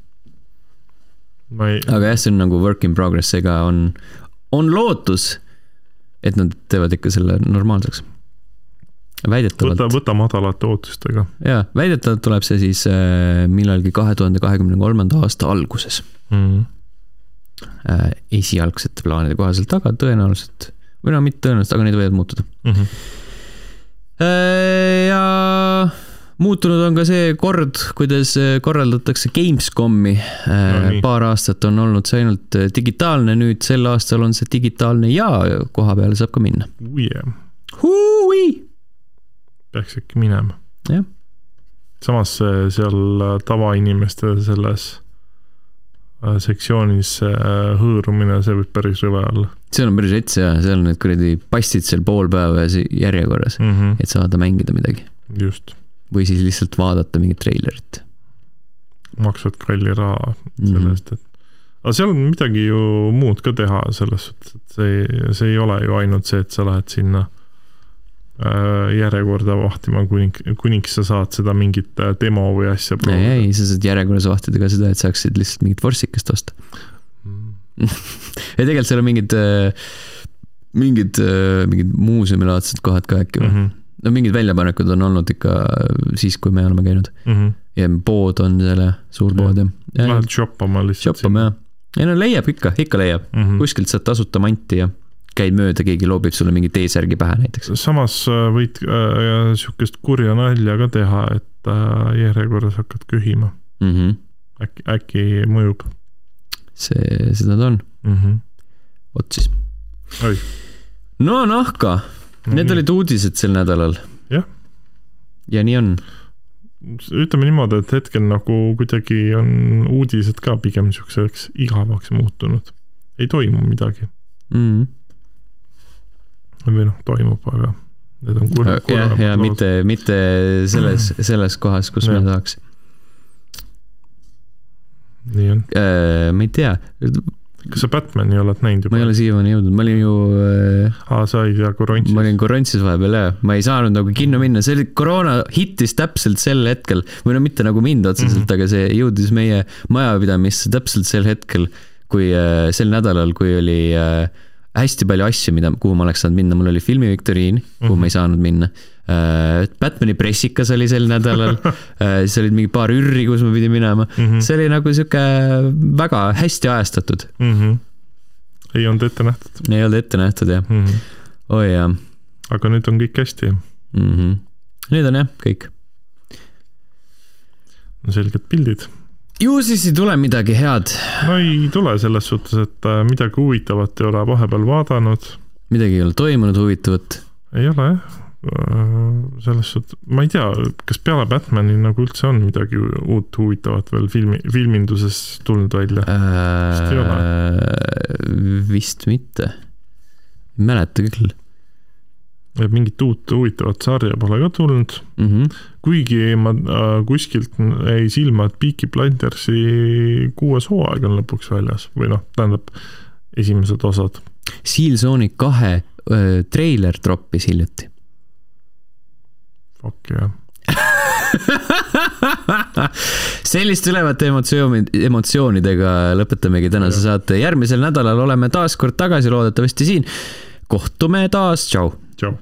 Ei... aga jah, see on nagu work in progress, ega on, on lootus, et nad teevad ikka selle normaalseks väidetavalt. võta, võta madalate ootustega. jaa, väidetavalt tuleb see siis äh, millalgi kahe tuhande kahekümne kolmanda aasta alguses mm. esialgsete plaanide kohaselt, aga tõenäoliselt, või no mitte tõenäoliselt, aga need võivad muutuda mm. -hmm. Ja muutunud on ka see kord, kuidas äh, korraldatakse Gamescomi no,. paar aastat on olnud see ainult äh, digitaalne, nüüd sel aastal on see digitaalne ja koha peale saab ka minna. Yeah. Hui! peaks äkki minema. jah. samas seal tavainimeste selles äh, sektsioonis äh, hõõrumine, see võib päris rõve olla. seal on päris rets ja seal on need kuradi passid seal pool päeva järjekorras mm, -hmm. et saada mängida midagi. just. Või siis lihtsalt vaadata mingit treilerit. maksad kalli raha selle mhm. eest mm -hmm., et aga seal on midagi ju muud ka teha selles suhtes, et see, see ei ole ju ainult see, et sa lähed sinna Äh, järjekorda vahtima, kuning, kuniks sa saad seda mingit äh, demo või asja proovida. ei, ei, sa saad järjekorras vahtida ka seda, et saaksid lihtsalt mingit vorstsikest osta mm. ja tegelikult seal on mingid, äh, mingid, mingid muuseumilaadsed kohad ka äkki või mm? -hmm. No mingid väljapanekud on olnud ikka siis, kui me oleme käinud mm. -hmm. ja pood on seal ja, suur pood ja, ja. Lähed shoppama lihtsalt. shoppama jah. ei no leiab ikka, ikka leiab mm. -hmm. kuskilt saad tasuta manti ja käid mööda, keegi loobib sulle mingi T-särgi pähe näiteks. samas äh, võid äh, sihukest kurja nalja ka teha, et äh, järjekorras hakkad köhima mm. -hmm. äkki, äkki mõjub. see, seda ta on mm. -hmm. vot siis. no nahka need nii. olid uudised sel nädalal. jah. ja nii on ütleme niimoodi, et hetkel nagu kuidagi on uudised ka pigem siukseks igavaks muutunud. ei toimu midagi mm. või noh, toimub, aga need on kurvad. jah, ja mitte, mitte selles, selles kohas, kus ja. me tahaks. nii on äh,. ma ei tea. Kas sa Batman'i oled näinud juba? ma ei ole siiamaani jõudnud, ma olin ju äh,. aa, sa olid ja Korontsis. ma olin Korontsis vahepeal jah, ma ei saanud nagu kinno minna, see oli, koroona hittis täpselt sel hetkel või no mitte nagu mind otseselt mm, -hmm. aga see jõudis meie majapidamisse täpselt sel hetkel, kui äh, sel nädalal, kui oli äh, hästi palju asju, mida, kuhu ma oleks saanud minna, mul oli filmiviktoriin, kuhu mm -hmm. ma ei saanud minna. Äh, Batman'i pressikas oli sel nädalal äh, siis olid mingi paar ürri, kus ma pidin minema mm. -hmm. see oli nagu sihuke väga hästi ajastatud mm. -hmm. ei olnud ette nähtud. ei olnud ette nähtud jah mm. -hmm. oi jah. aga nüüd on kõik hästi mm. -hmm. nüüd on jah, kõik. selged pildid ju siis ei tule midagi head. no ei tule selles suhtes, et äh, midagi huvitavat ei ole vahepeal vaadanud. midagi ei ole toimunud huvitavat? ei ole jah, selles suhtes, ma ei tea, kas peale Batman'i nagu üldse on midagi uut huvitavat veel filmi, filminduses tulnud välja äh,? vist ei ole. vist mitte, ei mäleta küll mingit uut huvitavat sarja pole ka tulnud mm. -hmm. kuigi ma äh, kuskilt jäi silma, et Peaky Blindersi kuues hooaeg on lõpuks väljas või noh, tähendab esimesed osad. Seal Zone'i kahe äh, treiler troppis hiljuti. Fuck jah selliste ülevate emotsiooni, emotsioonidega lõpetamegi tänase saate. järgmisel nädalal oleme taas kord tagasi, loodetavasti siin. kohtume taas, tšau. tšau